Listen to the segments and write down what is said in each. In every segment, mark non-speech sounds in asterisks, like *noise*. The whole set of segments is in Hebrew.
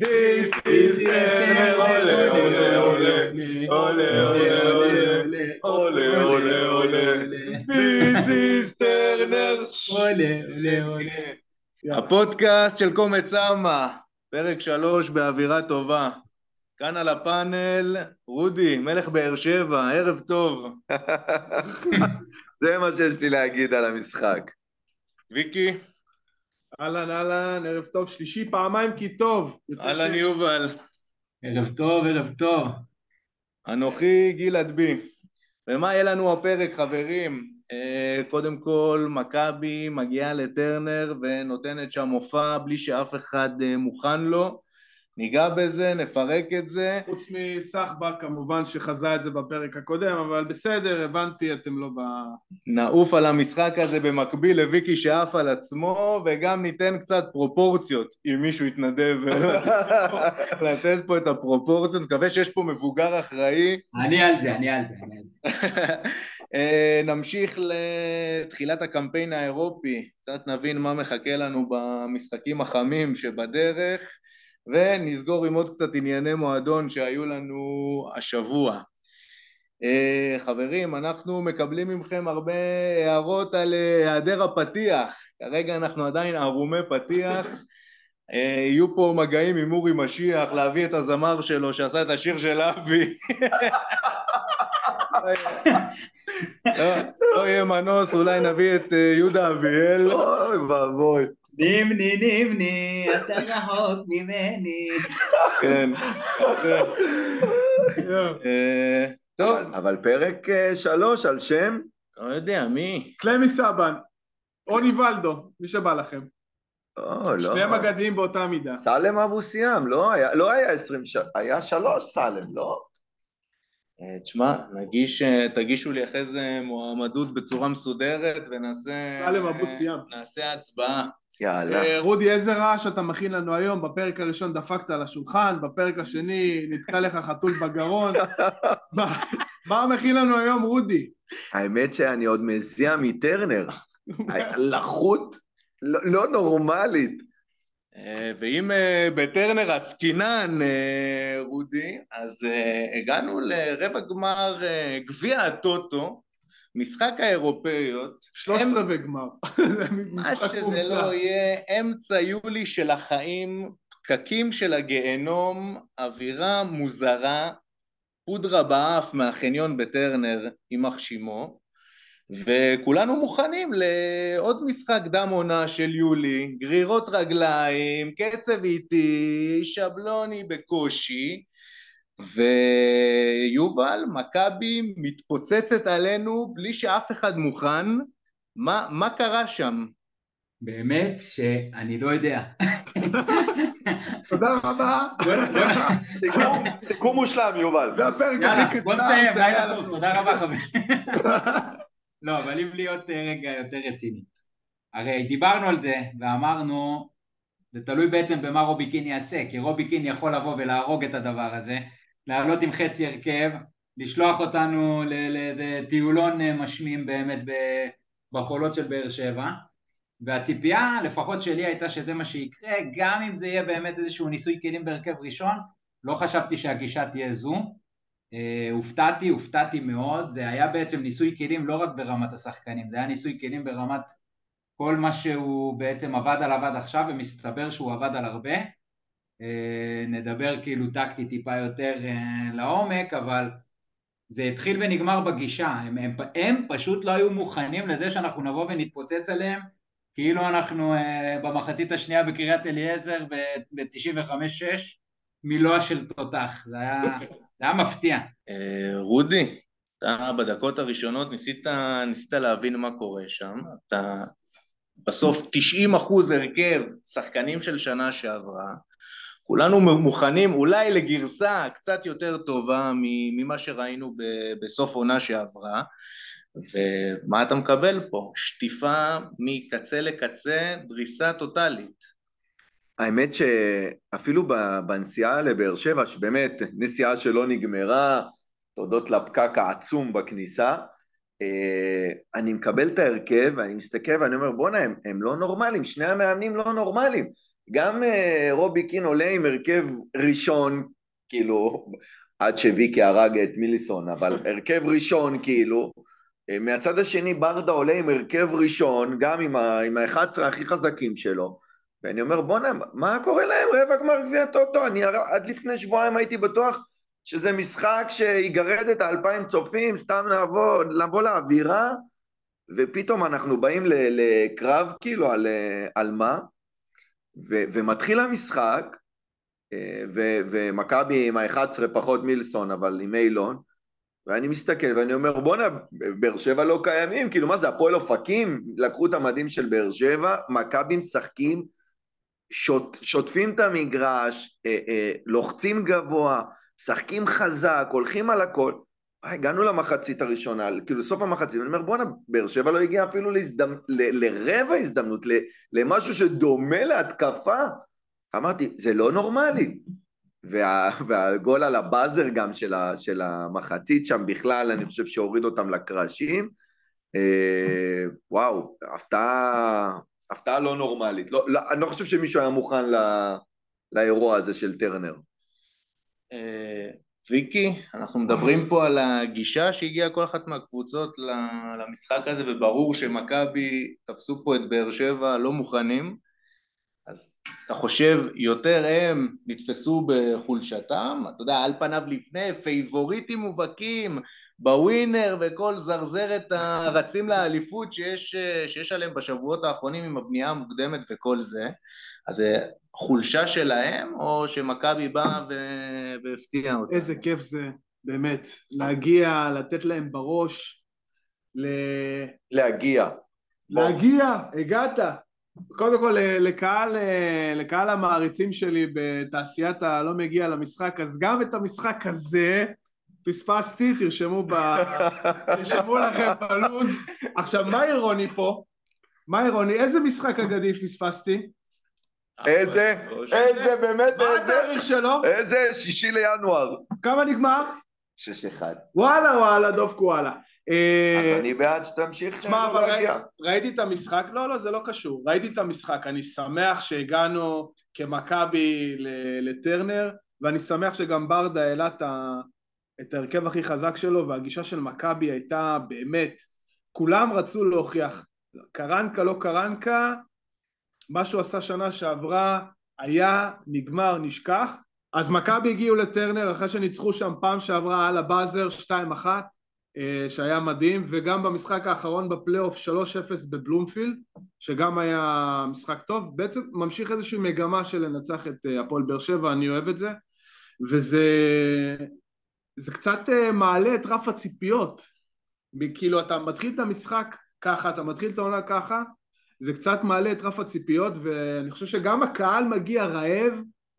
This is Turner, עולה, עולה, עולה, עולה, עולה, עולה, עולה, עולה, This is Turner. עולה, עולה, עולה. הפודקאסט של קומץ אמה, פרק שלוש באווירה טובה. כאן על הפאנל, רודי, מלך באר שבע, ערב טוב. *laughs* זה מה שיש לי להגיד על המשחק. ויקי, אהלן אהלן, ערב טוב, שלישי פעמיים כי טוב. אהלן. יובל. ערב טוב, ערב טוב. אנוכי גלעד בי. ומה יהיה לנו הפרק חברים? אה, קודם כל מכבי מגיעה לטרנר ונותנת שם מופע בלי שאף אחד אה, מוכן לו. ניגע בזה, נפרק את זה. חוץ מסחבק כמובן שחזה את זה בפרק הקודם, אבל בסדר, הבנתי, אתם לא ב... נעוף על המשחק הזה במקביל לוויקי שעף על עצמו וגם ניתן קצת פרופורציות אם מישהו יתנדב *laughs* לתת פה את הפרופורציות, מקווה שיש פה מבוגר אחראי אני על זה, אני על זה, אני על זה. *laughs* אה, נמשיך לתחילת הקמפיין האירופי, קצת נבין מה מחכה לנו במשחקים החמים שבדרך ונסגור עם עוד קצת ענייני מועדון שהיו לנו השבוע. אה, חברים, אנחנו מקבלים מכם הרבה הערות על אה, היעדר הפתיח, כרגע אנחנו עדיין ערומי פתיח, אה, יהיו פה מגעים עם אורי משיח להביא את הזמר שלו שעשה את השיר של אבי לא, לא יהיה מנוס, אולי נביא את יהודה אביאל אוי ואבוי. נימני נימני, אתה רחוק ממני. כן, כן. אה, טוב, אבל פרק אה, שלוש על שם? לא יודע, מי? קלמי סבן, רוני ולדו, מי שבא לכם. לא, לא. שניהם אגדיים באותה מידה. סלם אבו סיאם, לא היה, לא היה עשרים ש... היה שלוש סלם, לא? אה, תשמע, נגיש, תגישו לי אחרי זה מועמדות בצורה מסודרת ונעשה... סלם אבו סיאם. נעשה הצבעה. יאללה. אה, רודי, איזה רעש אתה מכין לנו היום? בפרק הראשון דפקת על השולחן, בפרק השני נתקע לך חתול בגרון. *laughs* מה- מה מכין לנו היום, רודי? האמת שאני עוד מזיע מטרנר. *laughs* לחות לא, לא נורמלית. אה, ואם אה, בטרנר עסקינן, רודי, אז הגענו לרבע גמר גביע הטוטו, משחק האירופאיות, שלושת הם- רבעי גמר. *laughs* מה שזה. לא יהיה, אמצע יולי של החיים, פקקים של הגיהנום, אווירה מוזרה, פודרה באף מהחניון בטרנר, יימח שמו, וכולנו מוכנים לעוד משחק דם עונה של יולי, גרירות רגליים, קצב איטי, שבלוני בקושי, ויובל, מכבי מתפוצצת עלינו בלי שאף אחד מוכן, מה, מה קרה שם? באמת שאני לא יודע. תודה רבה. בוא- בוא- סיכום, מושלם, יובל. זה הפרק הכי בוא קטן נסיים, שהיה לילה לנו. טוב, תודה רבה חברים. לא, אבל אם להיות אה, רגע יותר רציני. הרי דיברנו על זה ואמרנו, זה תלוי בעצם במה רובי קין יעשה, כי רובי קין יכול לבוא ולהרוג את הדבר הזה, לעלות עם חצי הרכב, לשלוח אותנו לטיולון אה, משמים באמת בחולות של באר שבע, והציפייה לפחות שלי הייתה שזה מה שיקרה, גם אם זה יהיה באמת איזשהו ניסוי כלים בהרכב ראשון, לא חשבתי שהגישה תהיה זו, אה, הופתעתי, הופתעתי מאוד, זה היה בעצם ניסוי כלים לא רק ברמת השחקנים, זה היה ניסוי כלים ברמת כל מה שהוא בעצם עבד עליו עד עכשיו, ומסתבר שהוא עבד על הרבה. אה, נדבר כאילו טקטי טיפה יותר אה, לעומק, אבל זה התחיל ונגמר בגישה, הם, הם, הם פשוט לא היו מוכנים לזה שאנחנו נבוא ונתפוצץ עליהם, כאילו אנחנו אה, במחצית השנייה בקריית אליעזר ב-95-6, מילואה של תותח, זה היה, זה היה מפתיע. רודי, אתה בדקות הראשונות ניסית, ניסית להבין מה קורה שם, אתה בסוף 90 אחוז הרכב שחקנים של שנה שעברה, כולנו מוכנים אולי לגרסה קצת יותר טובה ממה שראינו בסוף עונה שעברה, ומה אתה מקבל פה? שטיפה מקצה לקצה, דריסה טוטאלית. האמת שאפילו בנסיעה לבאר שבע, שבאמת נסיעה שלא נגמרה, תודות לפקק העצום בכניסה, אה, אני מקבל את ההרכב ואני מסתכל ואני אומר בואנה הם, הם לא נורמלים, שני המאמנים לא נורמלים. גם אה, רובי קין עולה עם הרכב ראשון, כאילו, עד שוויקי הרג את מיליסון, אבל *laughs* הרכב ראשון, כאילו, אה, מהצד השני ברדה עולה עם הרכב ראשון, גם עם ה-11 הכי חזקים שלו, ואני אומר בואנה, מה קורה להם? רבע גמר גביע טוטו? אני עד לפני שבועיים הייתי בטוח שזה משחק שיגרד את האלפיים צופים, סתם לבוא, לבוא לאווירה, ופתאום אנחנו באים לקרב כאילו על, על מה, ו, ומתחיל המשחק, אה, ומכבי עם ה-11 פחות מילסון, אבל עם אילון, ואני מסתכל ואני אומר בואנה, באר שבע לא קיימים, כאילו מה זה, הפועל אופקים? לקחו את המדים של באר שבע, מכבי משחקים, שוט, שוטפים את המגרש, אה, אה, לוחצים גבוה, משחקים חזק, הולכים על הכל. הגענו למחצית הראשונה, כאילו סוף המחצית, אני אומר בואנה, באר שבע לא הגיע אפילו להזדמ... ל... לרבע הזדמנות, ל... למשהו שדומה להתקפה. אמרתי, זה לא נורמלי. וה... והגול על הבאזר גם של, ה... של המחצית שם בכלל, אני חושב שהוריד אותם לקרשים. אה... וואו, הפתעה, הפתעה לא נורמלית. לא, לא, אני לא חושב שמישהו היה מוכן ל... לאירוע הזה של טרנר. ויקי, אנחנו מדברים פה על הגישה שהגיעה כל אחת מהקבוצות למשחק הזה וברור שמכבי תפסו פה את באר שבע לא מוכנים. אז אתה חושב יותר הם נתפסו בחולשתם, אתה יודע על פניו לפני פייבוריטים מובהקים בווינר וכל זרזרת הרצים לאליפות שיש, שיש עליהם בשבועות האחרונים עם הבנייה המוקדמת וכל זה אז זה חולשה שלהם, או שמכבי באה והפתיעה אותם? איזה כיף זה, באמת, להגיע, לתת להם בראש, ל... להגיע. להגיע, הגעת. קודם כל לקהל, לקהל המעריצים שלי בתעשיית הלא מגיע למשחק, אז גם את המשחק הזה פספסתי, תרשמו, ב... תרשמו לכם בלוז. עכשיו, מה אירוני פה? מה אירוני? איזה משחק אגדי פספסתי? איזה, איזה, באמת, איזה. מה התאריך שלו? איזה, שישי לינואר. כמה נגמר? שש אחד. וואלה וואלה, דוב קואלה. אז אני בעד שתמשיך להגיע. ראיתי את המשחק, לא, לא, זה לא קשור. ראיתי את המשחק, אני שמח שהגענו כמכבי לטרנר, ואני שמח שגם ברדה העלה את ההרכב הכי חזק שלו, והגישה של מכבי הייתה באמת, כולם רצו להוכיח. קרנקה לא קרנקה, מה שהוא עשה שנה שעברה היה נגמר נשכח. אז מכבי הגיעו לטרנר אחרי שניצחו שם פעם שעברה על הבאזר 2-1 אה, שהיה מדהים וגם במשחק האחרון בפלייאוף 3-0 בבלומפילד שגם היה משחק טוב. בעצם ממשיך איזושהי מגמה של לנצח את אה, הפועל באר שבע אני אוהב את זה. וזה זה קצת אה, מעלה את רף הציפיות. כאילו אתה מתחיל את המשחק ככה אתה מתחיל את העונה ככה זה קצת מעלה את רף הציפיות ואני חושב שגם הקהל מגיע רעב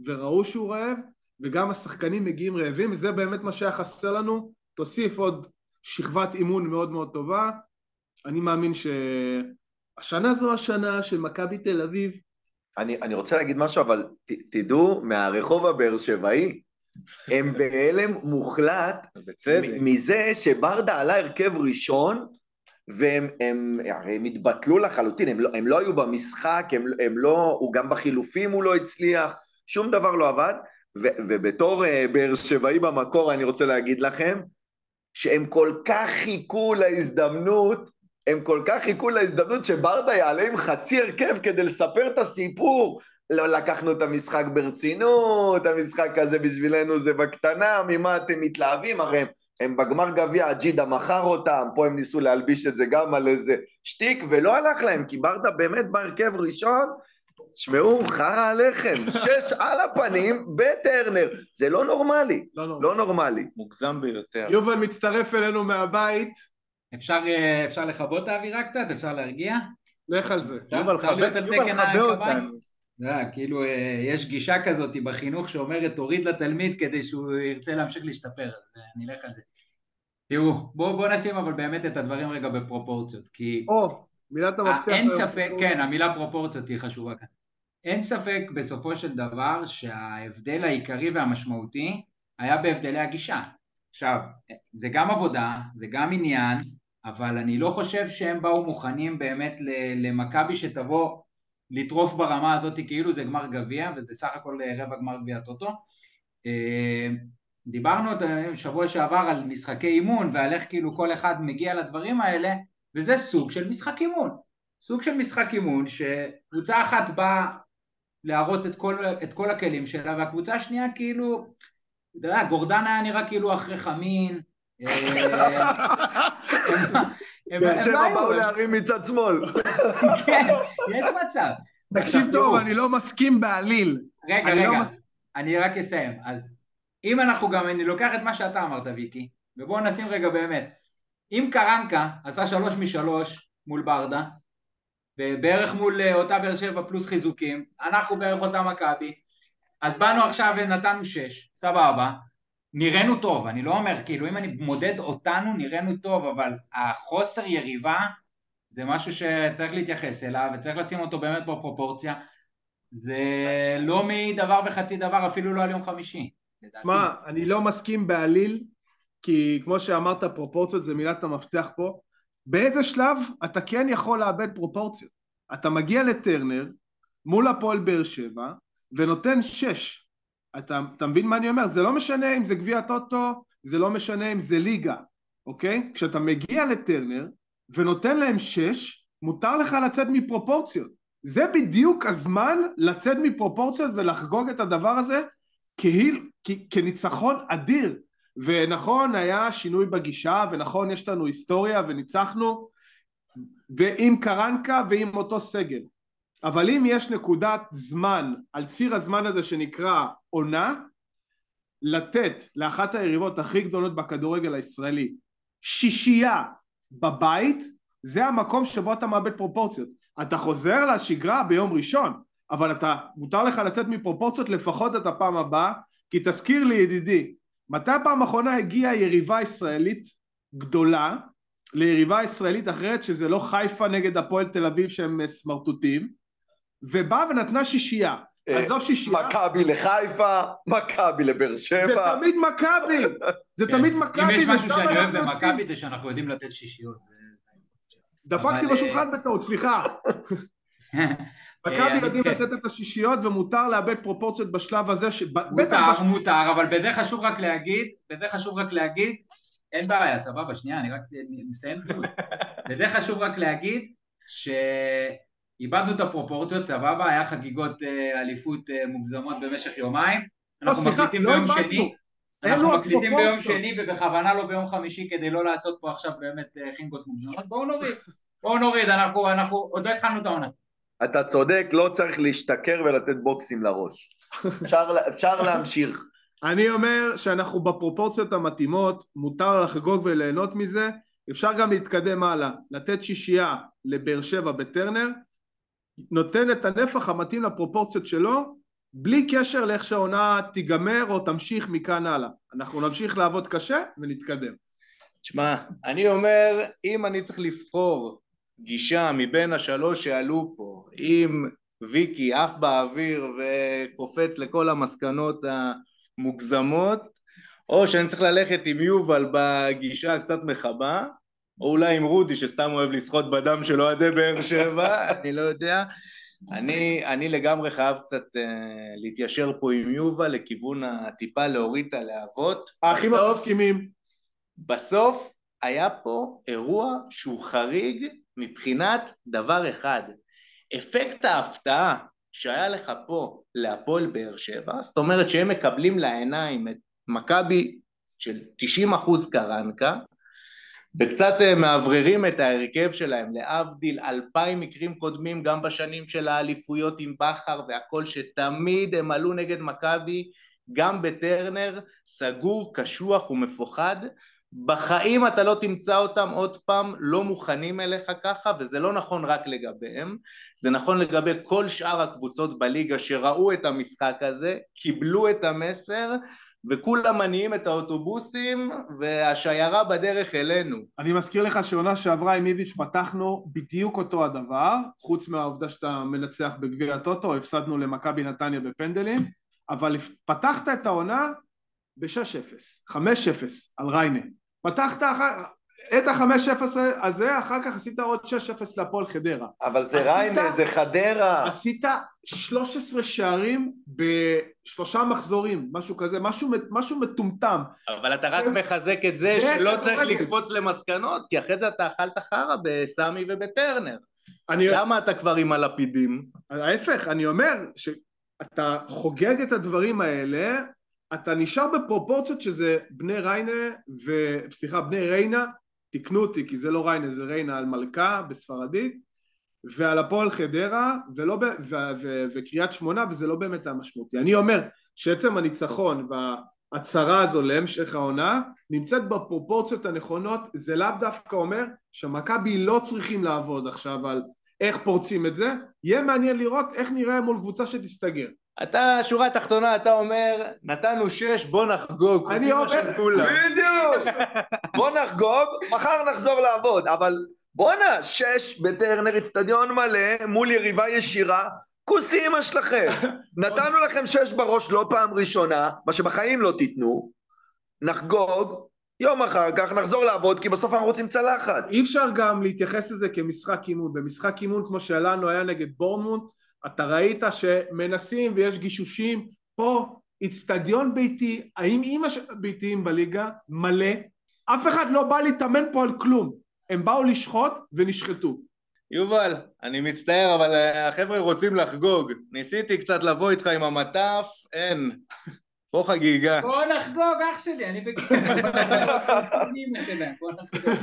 וראו שהוא רעב וגם השחקנים מגיעים רעבים וזה באמת מה שהיה חסר לנו. תוסיף עוד שכבת אימון מאוד מאוד טובה. אני מאמין שהשנה זו השנה של מכבי תל אביב. אני, אני רוצה להגיד משהו אבל ת, תדעו מהרחוב הבאר שבעי הם בהלם מוחלט מזה שברדה עלה הרכב ראשון והם הם, הרי הם התבטלו לחלוטין, הם לא, הם לא היו במשחק, הם, הם לא, הוא גם בחילופים הוא לא הצליח, שום דבר לא עבד, ו, ובתור uh, באר שבעי במקור אני רוצה להגיד לכם, שהם כל כך חיכו להזדמנות, הם כל כך חיכו להזדמנות שברדה יעלה עם חצי הרכב כדי לספר את הסיפור. לא לקחנו את המשחק ברצינות, המשחק הזה בשבילנו זה בקטנה, ממה אתם מתלהבים? הרי הם בגמר גביע, אג'ידה מכר אותם, פה הם ניסו להלביש את זה גם על איזה שטיק, ולא הלך להם, כי ברדה באמת בהרכב ראשון, תשמעו, חרא עליכם, *laughs* שש על הפנים בטרנר, זה לא נורמלי, לא, לא. לא נורמלי. מוגזם ביותר. יובל מצטרף אלינו מהבית. אפשר, אה, אפשר לכבות את האווירה קצת? אפשר להרגיע? לך על זה. יובל חבה אותנו. כאילו אה, יש גישה כזאת בחינוך שאומרת תוריד לתלמיד כדי שהוא ירצה להמשיך להשתפר, אז אה, אני אלך על זה. תראו, בואו בוא נשים אבל באמת את הדברים רגע בפרופורציות, כי... או, מילת אה, המפתח. אין ספק, כן, המילה פרופורציות היא חשובה כאן. אין ספק בסופו של דבר שההבדל העיקרי והמשמעותי היה בהבדלי הגישה. עכשיו, זה גם עבודה, זה גם עניין, אבל אני לא חושב שהם באו מוכנים באמת למכבי שתבוא לטרוף ברמה הזאת כאילו זה גמר גביע וזה סך הכל רבע גמר גביע טוטו. אה, דיברנו שבוע שעבר על משחקי אימון ועל איך כאילו כל אחד מגיע לדברים האלה וזה סוג של משחק אימון. סוג של משחק אימון שקבוצה אחת באה להראות את כל, את כל הכלים שלה והקבוצה השנייה כאילו, אתה יודע, גורדן היה נראה כאילו אחרי חמין אה, *laughs* *laughs* באר שבע באו להרים מצד שמאל. *laughs* כן, יש מצב. תקשיב טוב, אני לא מסכים בעליל. רגע, רגע, לא אני רק אסיים. אז אם אנחנו גם, אני לוקח את מה שאתה אמרת, ויקי, ובואו נשים רגע באמת. אם קרנקה עשה שלוש משלוש מול ברדה, ובערך מול אה, אותה באר שבע פלוס חיזוקים, אנחנו בערך אותה מכבי, אז באנו עכשיו ונתנו שש, סבבה, נראינו טוב, אני לא אומר, כאילו אם אני מודד אותנו נראינו טוב, אבל החוסר יריבה זה משהו שצריך להתייחס אליו וצריך לשים אותו באמת בפרופורציה, זה לא מדבר וחצי דבר, אפילו לא על יום חמישי. שמע, אני לא מסכים בעליל, כי כמו שאמרת, פרופורציות זה מילת המפתח פה. באיזה שלב אתה כן יכול לאבד פרופורציות? אתה מגיע לטרנר מול הפועל באר שבע ונותן שש. אתה, אתה מבין מה אני אומר? זה לא משנה אם זה גביע טוטו, זה לא משנה אם זה ליגה, אוקיי? כשאתה מגיע לטרנר ונותן להם שש, מותר לך לצאת מפרופורציות. זה בדיוק הזמן לצאת מפרופורציות ולחגוג את הדבר הזה כהיל, כ, כניצחון אדיר. ונכון, היה שינוי בגישה, ונכון, יש לנו היסטוריה וניצחנו, ועם קרנקה ועם אותו סגל. אבל אם יש נקודת זמן על ציר הזמן הזה שנקרא עונה, לתת לאחת היריבות הכי גדולות בכדורגל הישראלי שישייה בבית, זה המקום שבו אתה מאבד פרופורציות. אתה חוזר לשגרה ביום ראשון, אבל אתה, מותר לך לצאת מפרופורציות לפחות את הפעם הבאה, כי תזכיר לי ידידי, מתי הפעם האחרונה הגיעה יריבה ישראלית גדולה ליריבה ישראלית אחרת שזה לא חיפה נגד הפועל תל אביב שהם סמרטוטים ובאה ונתנה שישייה. אה, עזוב שישייה. מכבי לחיפה, מכבי לבאר שבע. זה תמיד מכבי. זה כן. תמיד מכבי. אם יש משהו שאני אוהב במכבי זה שאנחנו יודעים לתת שישיות. דפקתי בשולחן בטעות, סליחה. *laughs* מכבי אה, יודעים כן. לתת את השישיות ומותר לאבד פרופורציות בשלב הזה. מותר, מותר, אבל בזה חשוב רק להגיד, בזה חשוב רק להגיד, אין בעיה, סבבה, שנייה, אני רק מסיים. *laughs* בזה חשוב רק להגיד ש... איבדנו את הפרופורציות, סבבה, היה חגיגות אה, אליפות אה, מוגזמות במשך יומיים, לא, אנחנו מקליטים לא ביום שני, אנחנו מקליטים ביום שני ובכוונה לא ביום חמישי כדי לא לעשות פה עכשיו באמת אה, חינגות מוגזמות, בואו נוריד, בואו נוריד, אנחנו, אנחנו עוד לא התחלנו את העונה. אתה צודק, לא צריך להשתכר ולתת בוקסים לראש. אפשר, אפשר להמשיך. אני אומר שאנחנו בפרופורציות המתאימות, מותר לחגוג וליהנות מזה, אפשר גם להתקדם הלאה, לתת שישייה לבאר שבע בטרנר, נותן את הנפח המתאים לפרופורציות שלו בלי קשר לאיך שהעונה תיגמר או תמשיך מכאן הלאה. אנחנו נמשיך לעבוד קשה ונתקדם. תשמע, אני אומר, אם אני צריך לבחור גישה מבין השלוש שעלו פה, אם ויקי עף באוויר וקופץ לכל המסקנות המוגזמות, או שאני צריך ללכת עם יובל בגישה הקצת מכבה, או אולי עם רודי שסתם אוהב לשחות בדם של אוהדי באר שבע, *laughs* אני לא יודע. אני, אני לגמרי חייב קצת uh, להתיישר פה עם יובל לכיוון הטיפה להוריד את הלהבות. האחים המסכימים. בסוף היה פה אירוע שהוא חריג מבחינת דבר אחד. אפקט ההפתעה שהיה לך פה להפועל באר שבע, זאת אומרת שהם מקבלים לעיניים את מכבי של 90% קרנקה, וקצת אה, מאווררים את ההרכב שלהם, להבדיל אלפיים מקרים קודמים גם בשנים של האליפויות עם בכר והכל שתמיד הם עלו נגד מכבי גם בטרנר, סגור, קשוח ומפוחד. בחיים אתה לא תמצא אותם עוד פעם לא מוכנים אליך ככה וזה לא נכון רק לגביהם. זה נכון לגבי כל שאר הקבוצות בליגה שראו את המשחק הזה קיבלו את המסר וכולם מניעים את האוטובוסים והשיירה בדרך אלינו. אני מזכיר לך שעונה שעברה עם איביץ' פתחנו בדיוק אותו הדבר, חוץ מהעובדה שאתה מנצח בגביע הטוטו, הפסדנו למכבי נתניה בפנדלים, אבל פתחת את העונה ב-6-0, 5-0 על ריינה. פתחת את ה-5-0 הזה, אחר כך עשית עוד 6-0 להפועל חדרה. אבל זה ריינה, זה חדרה. עשית 13 שערים בשלושה מחזורים, משהו כזה, משהו, משהו מטומטם. אבל אתה רק מחזק את זה זה שלא צריך כדורגל. לקפוץ למסקנות, כי אחרי זה אתה אכלת חרא בסמי ובטרנר. אני, למה אתה כבר עם הלפידים? ההפך, אני אומר שאתה חוגג את הדברים האלה, אתה נשאר בפרופורציות שזה בני ריינה, ו... סליחה, בני ריינה, תקנו אותי כי זה לא ריינה, זה ריינה על מלכה בספרדית, ועל הפועל חדרה, ולא ב... ו... ו... וקריית שמונה, וזה לא באמת המשמעותי. אני אומר שעצם הניצחון וההצהרה הזו להמשך העונה, נמצאת בפרופורציות הנכונות, זה לאו דווקא אומר שמכבי לא צריכים לעבוד עכשיו על איך פורצים את זה, יהיה מעניין לראות איך נראה מול קבוצה שתסתגר. אתה, שורה תחתונה, אתה אומר, נתנו שש, בוא נחגוג. אני אומר-. בדיוק. *laughs* בוא נחגוג, מחר נחזור לעבוד, אבל בואנה, שש בטרנר אצטדיון מלא, מול יריבה ישירה, כוס אימא שלכם. *laughs* נתנו לכם שש בראש לא פעם ראשונה, מה שבחיים לא תיתנו, נחגוג, יום אחר כך נחזור לעבוד, כי בסוף אנחנו רוצים צלחת. אי אפשר גם להתייחס לזה כמשחק אימון. במשחק אימון כמו שלנו היה נגד בורנמוט, אתה ראית שמנסים ויש גישושים. פה איצטדיון ביתי, האם אימא של הביתיים בליגה מלא, אף אחד לא בא להתאמן פה על כלום. הם באו לשחוט ונשחטו. יובל, אני מצטער, אבל אה, החבר'ה רוצים לחגוג. ניסיתי קצת לבוא איתך עם המטף, אין. פה חגיגה. בוא נחגוג אח שלי, אני בגיל. *laughs* בוא נחגוג.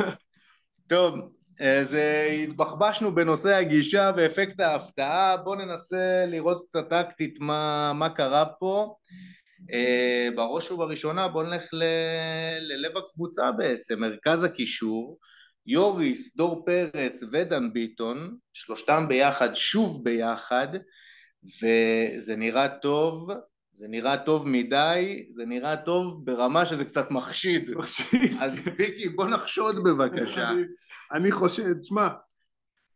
טוב, אז אה, התבחבשנו בנושא הגישה ואפקט ההפתעה, בואו ננסה לראות קצת טקטית מה, מה קרה פה. אה, בראש ובראשונה בואו נלך ל, ללב הקבוצה בעצם, מרכז הקישור, יוריס, דור פרץ ודן ביטון, שלושתם ביחד, שוב ביחד, וזה נראה טוב, זה נראה טוב מדי, זה נראה טוב ברמה שזה קצת מחשיד. אז ויקי, בוא נחשוד בבקשה. אני, חושב, תשמע,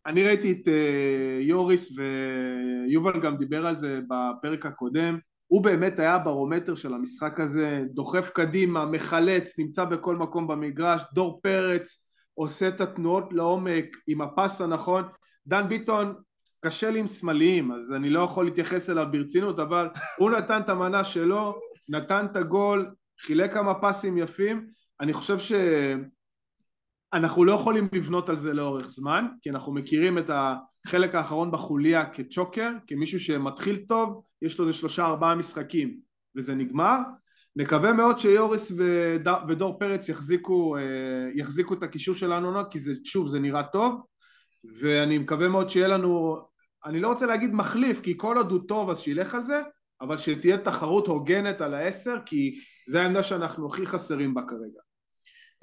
אני ראיתי את אה, יוריס ויובל גם דיבר על זה בפרק הקודם, הוא באמת היה ברומטר של המשחק הזה, דוחף קדימה, מחלץ, נמצא בכל מקום במגרש, דור פרץ עושה את התנועות לעומק עם הפס הנכון, דן ביטון קשה לי עם שמאליים, אז אני לא יכול להתייחס אליו ברצינות, אבל הוא נתן את המנה שלו, נתן את הגול, חילק כמה פסים יפים, אני חושב ש... אנחנו לא יכולים לבנות על זה לאורך זמן, כי אנחנו מכירים את החלק האחרון בחוליה כצ'וקר, כמישהו שמתחיל טוב, יש לו איזה שלושה ארבעה משחקים וזה נגמר. נקווה מאוד שיוריס וד... ודור פרץ יחזיקו, אה, יחזיקו את הקישור שלנו, כי זה, שוב, זה נראה טוב, ואני מקווה מאוד שיהיה לנו, אני לא רוצה להגיד מחליף, כי כל עוד הוא טוב אז שילך על זה, אבל שתהיה תחרות הוגנת על העשר, כי זה העמדה שאנחנו הכי חסרים בה כרגע.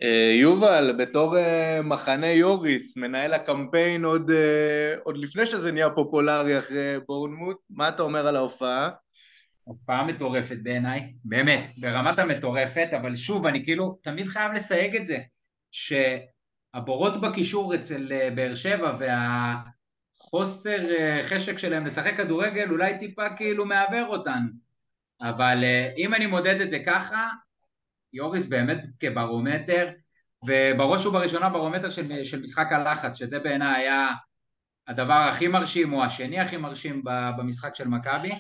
אה, יובל, בתור אה, מחנה יוריס, מנהל הקמפיין עוד, אה, עוד לפני שזה נהיה פופולרי אחרי בורנמוט, מה אתה אומר על ההופעה? הופעה מטורפת בעיניי, באמת, ברמת המטורפת, אבל שוב, אני כאילו תמיד חייב לסייג את זה, שהבורות בקישור אצל באר שבע והחוסר חשק שלהם לשחק כדורגל אולי טיפה כאילו מעוור אותנו, אבל אם אני מודד את זה ככה, יוריס באמת כברומטר, ובראש ובראשונה ברומטר של, של משחק הלחץ, שזה בעיניי היה הדבר הכי מרשים, או השני הכי מרשים במשחק של מכבי,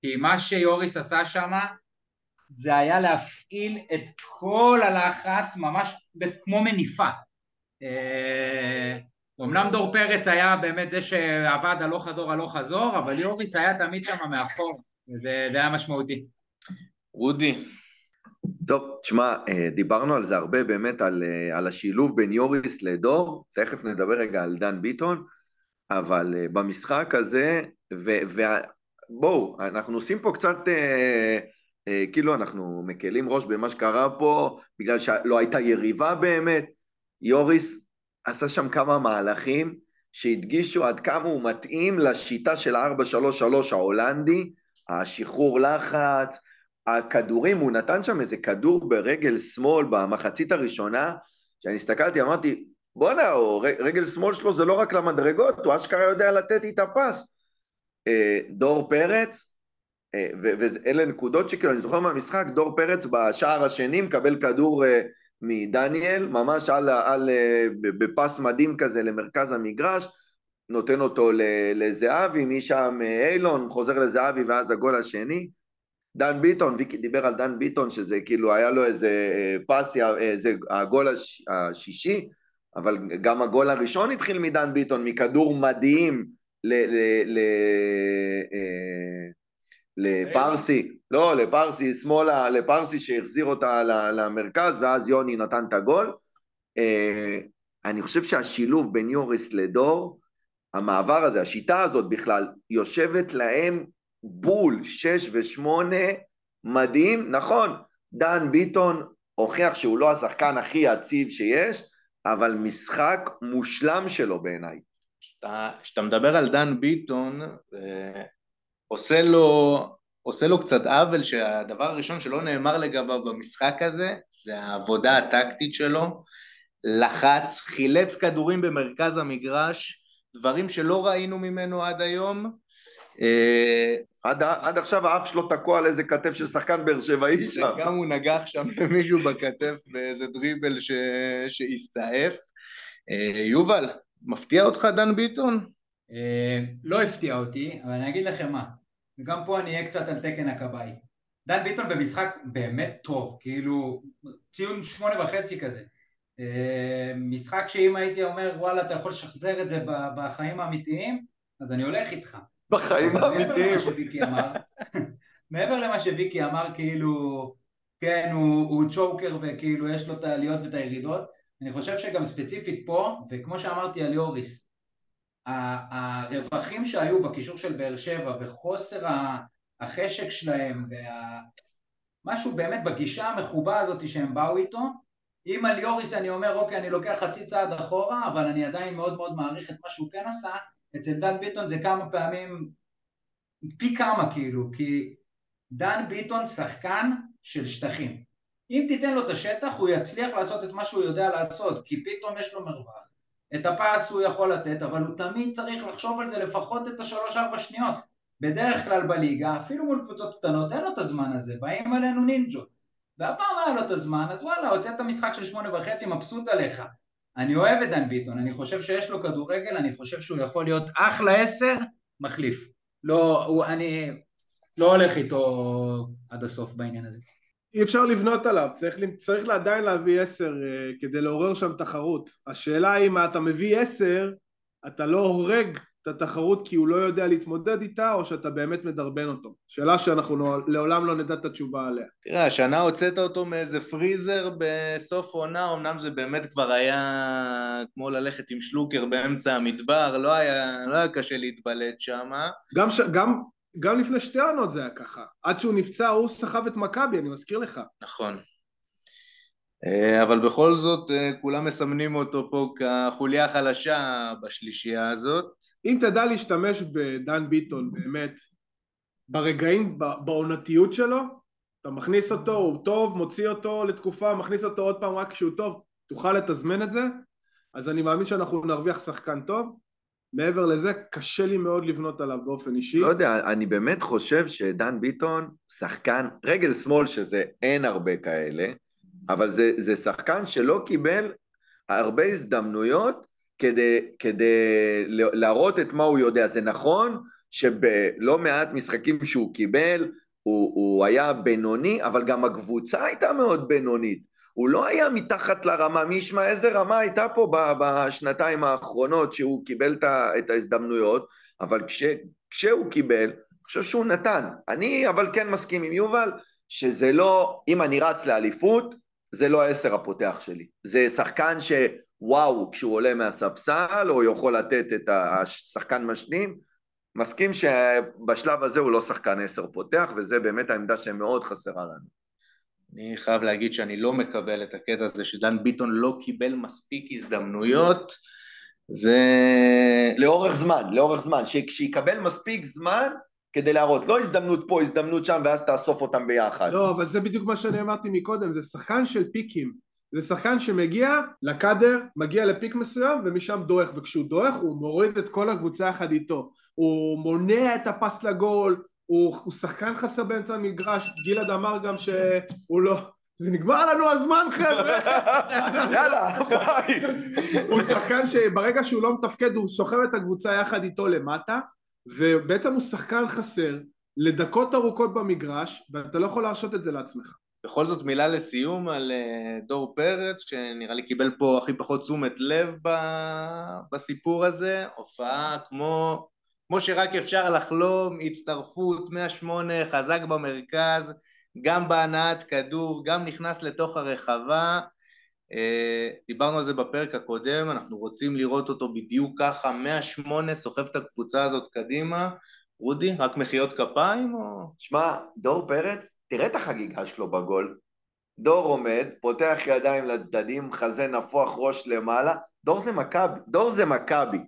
כי מה שיוריס עשה שם זה היה להפעיל את כל הלחץ ממש כמו מניפה. אה, אמנם דור פרץ היה באמת זה שעבד הלוך חזור הלוך חזור, אבל יוריס היה תמיד שם מאחור, וזה זה היה משמעותי. רודי, טוב, תשמע, אה, דיברנו על זה הרבה באמת, על, אה, על השילוב בין יוריס לדור, תכף נדבר רגע על דן ביטון, אבל אה, במשחק הזה, ובואו, אנחנו עושים פה קצת, אה, אה, כאילו אנחנו מקלים ראש במה שקרה פה, בגלל שלא הייתה יריבה באמת, יוריס עשה שם כמה מהלכים שהדגישו עד כמה הוא מתאים לשיטה של ה-4-3-3 ההולנדי, השחרור לחץ, הכדורים, הוא נתן שם איזה כדור ברגל שמאל במחצית הראשונה, שאני הסתכלתי, אמרתי, בואנה, רגל שמאל שלו זה לא רק למדרגות, הוא אשכרה יודע לתת איתה פס. אה, דור פרץ, אה, ואלה נקודות שכאילו, אני זוכר מהמשחק, דור פרץ בשער השני מקבל כדור אה, מדניאל, ממש על, על, בפס מדהים כזה למרכז המגרש, נותן אותו לזהבי, משם אילון, חוזר לזהבי ואז הגול השני. דן ביטון, ויקי דיבר על דן ביטון שזה כאילו היה לו איזה פס, איזה הגול הש, השישי, אבל גם הגול הראשון התחיל מדן ביטון, מכדור מדהים ל, ל, ל, אה, לפרסי, לא, לפרסי שמאלה, לפרסי שהחזיר אותה למרכז ואז יוני נתן את הגול. אה, אני חושב שהשילוב בין יוריס לדור, המעבר הזה, השיטה הזאת בכלל, יושבת להם בול, שש ושמונה, מדהים, נכון, דן ביטון הוכיח שהוא לא השחקן הכי יציב שיש, אבל משחק מושלם שלו בעיניי. כשאתה מדבר על דן ביטון, אה, עושה לו, עושה לו קצת עוול שהדבר הראשון שלא נאמר לגביו במשחק הזה זה העבודה הטקטית שלו, לחץ, חילץ כדורים במרכז המגרש, דברים שלא ראינו ממנו עד היום. אה, עד, עד עכשיו האף שלו תקוע על איזה כתף של שחקן באר שבעי שם. *laughs* גם הוא נגח שם למישהו בכתף באיזה דריבל ש... שהסתעף. אה, יובל, מפתיע אותך דן ביטון? אה, לא הפתיע אותי, אבל אני אגיד לכם מה, וגם פה אני אהיה קצת על תקן הכבאי. דן ביטון במשחק באמת טוב, כאילו ציון שמונה וחצי כזה. אה, משחק שאם הייתי אומר וואלה אתה יכול לשחזר את זה בחיים האמיתיים, אז אני הולך איתך. בחיים האמיתיים. *laughs* מעבר למה שוויקי אמר, כאילו, כן, הוא, הוא צ'וקר וכאילו יש לו את העליות ואת הירידות, אני חושב שגם ספציפית פה, וכמו שאמרתי על יוריס, הרווחים שהיו בקישור של באר שבע וחוסר החשק שלהם ומשהו באמת בגישה המחובה הזאת שהם באו איתו אם על יוריס אני אומר אוקיי אני לוקח חצי צעד אחורה אבל אני עדיין מאוד מאוד מעריך את מה שהוא כן עשה אצל דן ביטון זה כמה פעמים פי כמה כאילו כי דן ביטון שחקן של שטחים אם תיתן לו את השטח הוא יצליח לעשות את מה שהוא יודע לעשות כי פתאום יש לו מרווח את הפס הוא יכול לתת, אבל הוא תמיד צריך לחשוב על זה לפחות את השלוש-ארבע שניות. בדרך כלל בליגה, אפילו מול קבוצות קטנות, אין לו את הזמן הזה, באים עלינו נינג'ות. והפעם היה לו את הזמן, אז וואלה, הוצאת משחק של שמונה וחצי, מבסוט עליך. אני אוהב את דן ביטון, אני חושב שיש לו כדורגל, אני חושב שהוא יכול להיות אחלה עשר, מחליף. לא, הוא, אני לא הולך איתו עד הסוף בעניין הזה. אי אפשר לבנות עליו, צריך, צריך עדיין להביא עשר uh, כדי לעורר שם תחרות. השאלה היא אם אתה מביא עשר, אתה לא הורג את התחרות כי הוא לא יודע להתמודד איתה, או שאתה באמת מדרבן אותו. שאלה שאנחנו לא, לעולם לא נדע את התשובה עליה. תראה, השנה הוצאת אותו מאיזה פריזר בסוף עונה, אמנם זה באמת כבר היה כמו ללכת עם שלוקר באמצע המדבר, לא היה, לא היה קשה להתבלט שם. גם, גם גם לפני שתי עונות זה היה ככה. עד שהוא נפצע הוא סחב את מכבי, אני מזכיר לך. נכון. אה, אבל בכל זאת אה, כולם מסמנים אותו פה כחוליה חלשה בשלישייה הזאת. אם תדע להשתמש בדן ביטון באמת ברגעים, בעונתיות שלו, אתה מכניס אותו, הוא טוב, מוציא אותו לתקופה, מכניס אותו עוד פעם רק כשהוא טוב, תוכל לתזמן את זה, אז אני מאמין שאנחנו נרוויח שחקן טוב. מעבר לזה, קשה לי מאוד לבנות עליו באופן אישי. לא יודע, אני באמת חושב שדן ביטון, שחקן, רגל שמאל, שזה אין הרבה כאלה, אבל זה, זה שחקן שלא קיבל הרבה הזדמנויות כדי, כדי להראות את מה הוא יודע. זה נכון שבלא מעט משחקים שהוא קיבל, הוא, הוא היה בינוני, אבל גם הקבוצה הייתה מאוד בינונית. הוא לא היה מתחת לרמה, מי ישמע איזה רמה הייתה פה בשנתיים האחרונות שהוא קיבל את ההזדמנויות, אבל כש, כשהוא קיבל, אני חושב שהוא נתן. אני אבל כן מסכים עם יובל, שזה לא, אם אני רץ לאליפות, זה לא העשר הפותח שלי. זה שחקן שוואו, כשהוא עולה מהספסל, או יכול לתת את השחקן משנים, מסכים שבשלב הזה הוא לא שחקן עשר פותח, וזה באמת העמדה שמאוד חסרה לנו. אני חייב להגיד שאני לא מקבל את הקטע הזה שדן ביטון לא קיבל מספיק הזדמנויות זה... לאורך זמן, לאורך זמן, שיקבל מספיק זמן כדי להראות, לא הזדמנות פה, הזדמנות שם ואז תאסוף אותם ביחד. לא, אבל זה בדיוק מה שאני אמרתי מקודם, זה שחקן של פיקים. זה שחקן שמגיע לקאדר, מגיע לפיק מסוים ומשם דועך, וכשהוא דועך הוא מוריד את כל הקבוצה יחד איתו. הוא מונע את הפס לגול, הוא, הוא שחקן חסר באמצע המגרש, גלעד אמר גם שהוא לא, זה נגמר לנו הזמן חבר'ה. *laughs* יאללה, ביי. הוא שחקן שברגע שהוא לא מתפקד הוא סוחב את הקבוצה יחד איתו למטה, ובעצם הוא שחקן חסר לדקות ארוכות במגרש, ואתה לא יכול להרשות את זה לעצמך. בכל זאת מילה לסיום על אה, דור פרץ, שנראה לי קיבל פה הכי פחות תשומת לב בסיפור הזה, הופעה כמו, כמו שרק אפשר לחלום, הצטרפות 108, חזק במרכז, גם בהנעת כדור, גם נכנס לתוך הרחבה, אה, דיברנו על זה בפרק הקודם, אנחנו רוצים לראות אותו בדיוק ככה, 108, סוחב את הקבוצה הזאת קדימה, רודי, רק מחיאות כפיים או... שמע, דור פרץ תראה את החגיגה שלו בגול. דור עומד, פותח ידיים לצדדים, חזה נפוח, ראש למעלה. דור זה מכבי, דור זה מכבי.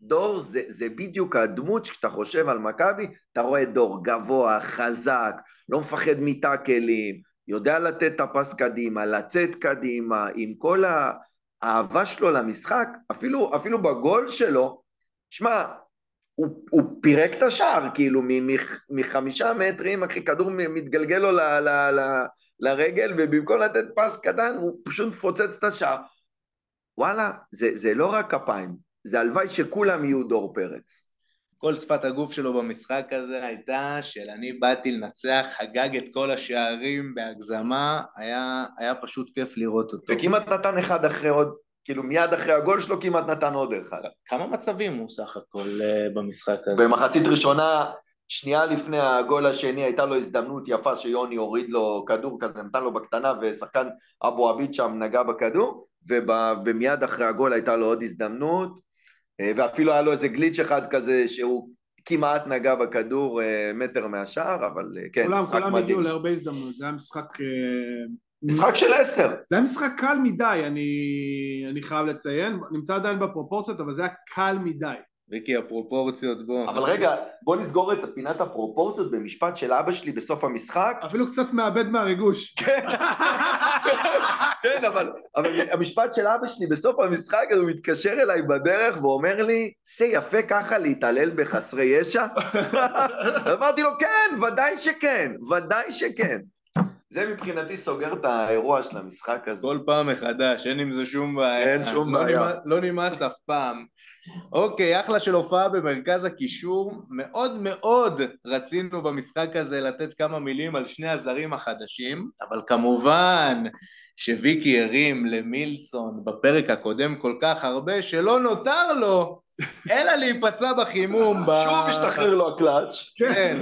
דור זה, זה בדיוק הדמות שכשאתה חושב על מכבי, אתה רואה דור גבוה, חזק, לא מפחד מטאקלים, יודע לתת את הפס קדימה, לצאת קדימה, עם כל האהבה שלו למשחק, אפילו, אפילו בגול שלו, שמע, הוא, הוא פירק את השער, כאילו, מחמישה מטרים, אחי, כדור מתגלגל לו ל, ל, ל, לרגל, ובמקום לתת פס קטן, הוא פשוט מפוצץ את השער. וואלה, זה, זה לא רק כפיים, זה הלוואי שכולם יהיו דור פרץ. כל שפת הגוף שלו במשחק הזה הייתה של אני באתי לנצח, חגג את כל השערים בהגזמה, היה, היה פשוט כיף לראות אותו. וכמעט נתן אחד אחרי עוד כאילו מיד אחרי הגול שלו כמעט נתן עוד אחד. כמה מצבים הוא סך הכל אה, במשחק הזה? במחצית ראשונה, שנייה לפני הגול השני הייתה לו הזדמנות יפה שיוני הוריד לו כדור כזה, נתן לו בקטנה ושחקן אבו עביד שם נגע בכדור ומיד אחרי הגול הייתה לו עוד הזדמנות אה, ואפילו היה לו איזה גליץ' אחד כזה שהוא כמעט נגע בכדור אה, מטר מהשער, אבל כן, כולם, משחק כולם מדהים. כולם הגיעו להרבה הזדמנות, זה היה משחק משחק של עשר. זה היה משחק קל מדי, אני, אני חייב לציין, נמצא עדיין בפרופורציות, אבל זה היה קל מדי. ויקי, הפרופורציות בוא. אבל רגע, בוא נסגור את פינת הפרופורציות במשפט של אבא שלי בסוף המשחק. אפילו קצת מאבד מהריגוש. כן, כן אבל, אבל המשפט של אבא שלי בסוף המשחק, הוא מתקשר אליי בדרך ואומר לי, זה יפה ככה להתעלל בחסרי ישע? *laughs* אמרתי לו, כן, ודאי שכן, ודאי שכן. זה מבחינתי סוגר את האירוע של המשחק הזה. כל פעם מחדש, אין עם זה שום בעיה. אין שום לא בעיה. נמאס, לא נמאס אף פעם. אוקיי, אחלה של הופעה במרכז הקישור. מאוד מאוד רצינו במשחק הזה לתת כמה מילים על שני הזרים החדשים, אבל כמובן שוויקי הרים למילסון בפרק הקודם כל כך הרבה, שלא נותר לו אלא להיפצע בחימום. שוב השתחרר לו הקלאץ'. כן,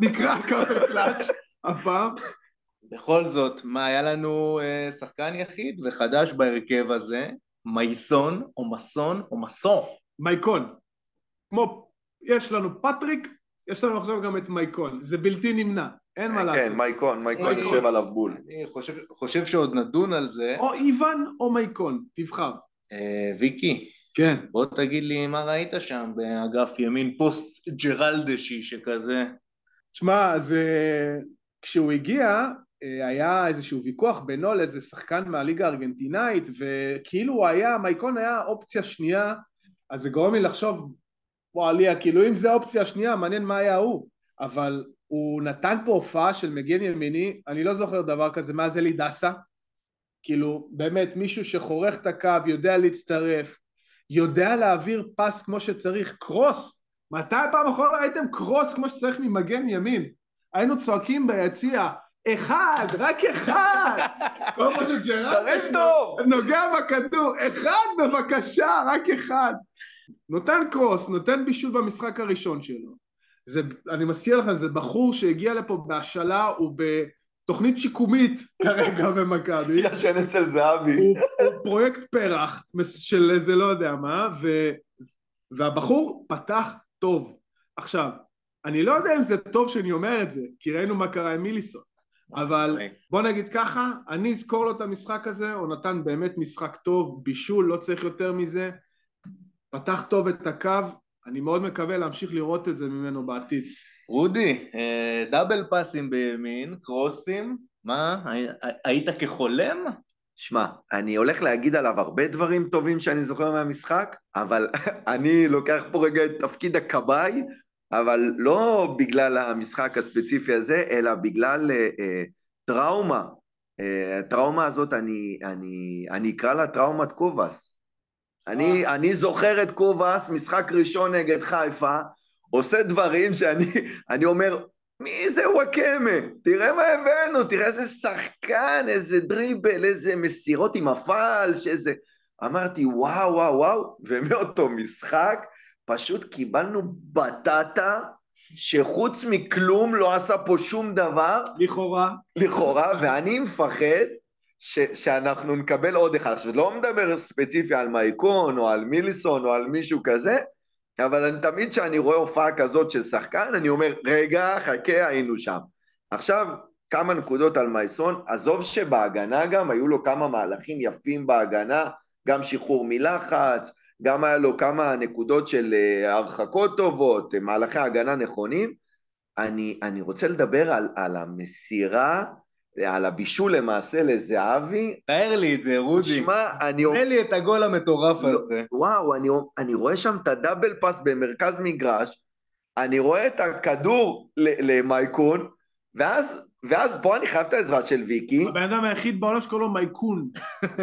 נקרא כמה קלאץ' הפעם. בכל זאת, מה היה לנו אה, שחקן יחיד וחדש בהרכב הזה, מייסון או מסון או מסון. מייקון. כמו, יש לנו פטריק, יש לנו עכשיו גם את מייקון, זה בלתי נמנע, אין מה כן, לעשות. כן, מייקון, מייקון יושב עליו בול. אני חושב, חושב שעוד נדון על זה. או איוון או מייקון, תבחר. אה, ויקי. כן. בוא תגיד לי מה ראית שם באגף ימין פוסט ג'רלדשי שכזה. שמע, זה... כשהוא הגיע, אה, היה איזשהו ויכוח בינו לאיזה שחקן מהליגה הארגנטינאית וכאילו הוא היה, מייקון היה אופציה שנייה אז זה גורם לי לחשוב וואליה כאילו אם זה האופציה השנייה מעניין מה היה הוא. אבל הוא נתן פה הופעה של מגן ימיני אני לא זוכר דבר כזה מאז אלי דסה כאילו באמת מישהו שחורך את הקו יודע להצטרף יודע להעביר פס כמו שצריך קרוס! מתי פעם אחרונה ראיתם קרוס כמו שצריך ממגן ימין? היינו צועקים ביציע אחד, רק אחד! *laughs* כל מה שג'רארד נוגע בכדור, אחד בבקשה, רק אחד. נותן קרוס, נותן בישול במשחק הראשון שלו. זה, אני מזכיר לכם, זה בחור שהגיע לפה בהשאלה, הוא בתוכנית שיקומית *laughs* כרגע במכבי. *laughs* ישן אצל זהבי. הוא, הוא פרויקט פרח של איזה לא יודע מה, ו, והבחור פתח טוב. עכשיו, אני לא יודע אם זה טוב שאני אומר את זה, כי ראינו מה קרה עם מיליסון. אבל אוקיי. בוא נגיד ככה, אני אזכור לו את המשחק הזה, הוא נתן באמת משחק טוב, בישול, לא צריך יותר מזה, פתח טוב את הקו, אני מאוד מקווה להמשיך לראות את זה ממנו בעתיד. רודי, אה, דאבל פאסים בימין, קרוסים, מה, היית כחולם? שמע, אני הולך להגיד עליו הרבה דברים טובים שאני זוכר מהמשחק, אבל *laughs* אני לוקח פה רגע את תפקיד הכבאי אבל לא בגלל המשחק הספציפי הזה, אלא בגלל אה, אה, טראומה אה, הטראומה הזאת, אני, אני, אני אקרא לה טראומת קובאס. אני, אני זוכר את קובאס, משחק ראשון נגד חיפה, עושה דברים שאני אני אומר, מי זה וואקמה? תראה מה הבאנו, תראה איזה שחקן, איזה דריבל, איזה מסירות עם הפלש, איזה... אמרתי, וואו, וואו, וואו, ומאותו משחק פשוט קיבלנו בטטה שחוץ מכלום לא עשה פה שום דבר. לכאורה. לכאורה, ואני מפחד ש, שאנחנו נקבל עוד אחד. עכשיו, לא מדבר ספציפי על מייקון או על מיליסון או על מישהו כזה, אבל אני תמיד כשאני רואה הופעה כזאת של שחקן, אני אומר, רגע, חכה, היינו שם. עכשיו, כמה נקודות על מייסון, עזוב שבהגנה גם, היו לו כמה מהלכים יפים בהגנה, גם שחרור מלחץ, גם היה לו כמה נקודות של אה, הרחקות טובות, מהלכי הגנה נכונים. אני, אני רוצה לדבר על, על המסירה על הבישול למעשה לזהבי. תאר לי את זה, רודי. שמע, אני... תן לי את הגול המטורף לא, הזה. וואו, אני, אני רואה שם את הדאבל פאס במרכז מגרש, אני רואה את הכדור למייקון, ואז, ואז פה אני חייב את העזרה של ויקי. הבן אדם היחיד בעולם שקוראים לו מייקון.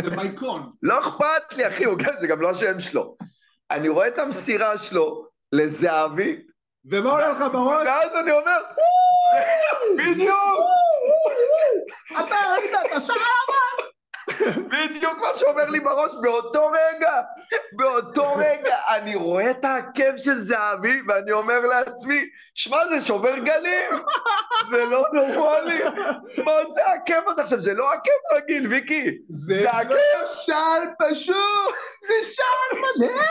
זה מייקון. *laughs* לא אכפת לי, אחי, זה גם לא השם שלו. אני רואה את המסירה שלו לזהבי. ומה עולה לך בראש? ואז אני אומר, *laughs* בדיוק! אתה ראית את השער? בדיוק מה שאומר לי בראש באותו רגע, באותו רגע אני רואה את העקב של זהבי ואני אומר לעצמי, שמע זה שובר גלים, זה לא נורמלי, מה זה העקב הזה? עכשיו, זה לא עקב רגיל ויקי, זה עקב לא שעל פשוט, זה שעל מלא,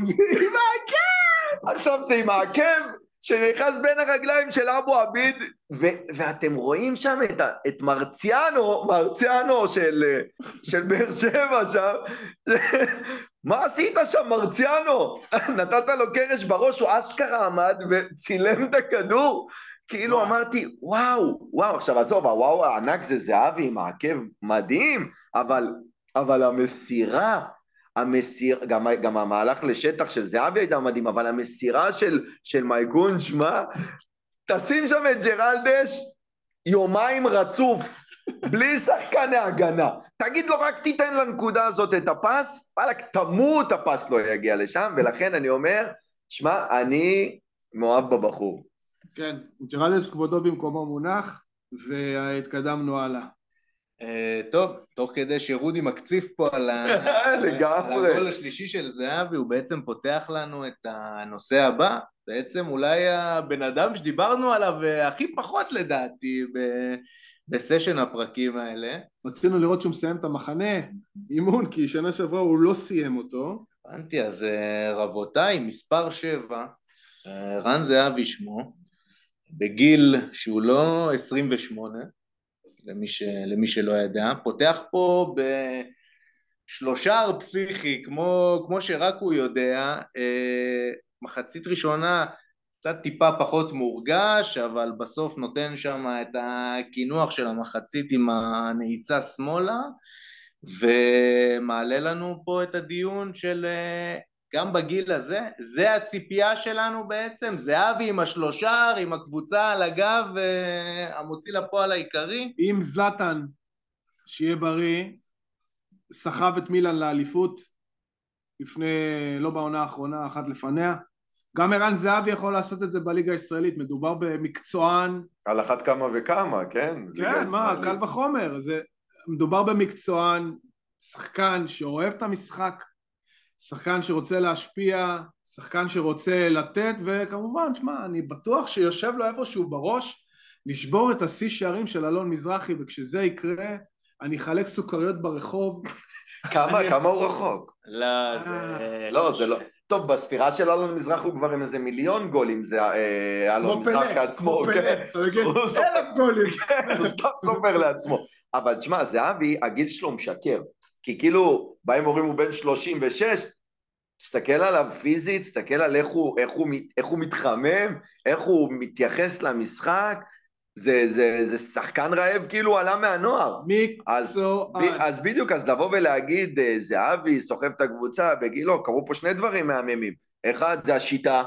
זה עם העקב, עכשיו זה עם העקב שנכנס בין הרגליים של אבו עביד, ו- ואתם רואים שם את, ה- את מרציאנו, מרציאנו של, של באר שבע שם, מה עשית שם מרציאנו? נתת לו קרש בראש, הוא אשכרה עמד וצילם את הכדור, כאילו וואו. אמרתי, וואו, וואו, עכשיו עזוב, הוואו הענק זה זהבי עם העקב מדהים, אבל, אבל המסירה, המסיר, גם, גם המהלך לשטח של זהבי הייתה מדהים, אבל המסירה של, של מייגון, שמע, תשים שם את ג'רלדש יומיים רצוף, בלי שחקני הגנה. תגיד לו, רק תיתן לנקודה הזאת את הפס, וואלכ, תמות הפס לא יגיע לשם, ולכן אני אומר, שמע, אני מאוהב בבחור. כן, ג'רלדש כבודו במקומו מונח, והתקדמנו הלאה. אה, טוב, תוך כדי שרודי מקציף פה על *laughs* הגול השלישי של זהבי, הוא בעצם פותח לנו את הנושא הבא, בעצם אולי הבן אדם שדיברנו עליו אה, הכי פחות לדעתי בסשן הפרקים האלה. רצינו לראות שהוא מסיים את המחנה אימון, כי שנה שעברה הוא לא סיים אותו. הבנתי, אז אה, רבותיי, מספר שבע, רן זהבי שמו, בגיל שהוא לא 28, למי, ש, למי שלא ידע, פותח פה בשלושה פסיכי, כמו, כמו שרק הוא יודע, אה, מחצית ראשונה קצת טיפה פחות מורגש, אבל בסוף נותן שם את הקינוח של המחצית עם הנעיצה שמאלה, ומעלה לנו פה את הדיון של אה, גם בגיל הזה, זה הציפייה שלנו בעצם, זהבי עם השלושר, עם הקבוצה על הגב, אה, המוציא לפועל העיקרי. עם זלטן, שיהיה בריא, סחב את מילן לאליפות, לפני, לא בעונה האחרונה, אחת לפניה. גם ערן זהבי יכול לעשות את זה בליגה הישראלית, מדובר במקצוען. על אחת כמה וכמה, כן? כן, מה, קל וחומר. זה, מדובר במקצוען, שחקן שאוהב את המשחק, שחקן שרוצה להשפיע, שחקן שרוצה לתת, וכמובן, שמע, אני בטוח שיושב לו איפשהו בראש לשבור את השיא שערים של אלון מזרחי, וכשזה יקרה, אני אחלק סוכריות ברחוב. כמה, כמה הוא רחוק? לא, זה... לא, זה לא... טוב, בספירה של אלון מזרח הוא כבר עם איזה מיליון גולים, זה אה, אלון מזרח לעצמו, כן. אלף גולים. כן, *laughs* הוא סתם סופר לעצמו. אבל תשמע, זהבי, הגיל שלו משקר. כי כאילו, באים אומרים הוא בן 36, תסתכל עליו פיזית, תסתכל על איך הוא, איך הוא, איך הוא מתחמם, איך הוא מתייחס למשחק, זה, זה, זה שחקן רעב כאילו עלה מהנוער. מקצוען. אז, אז בדיוק, אז לבוא ולהגיד, אה, זהבי סוחב את הקבוצה בגילו, קרו פה שני דברים מהממים. אחד, זה השיטה,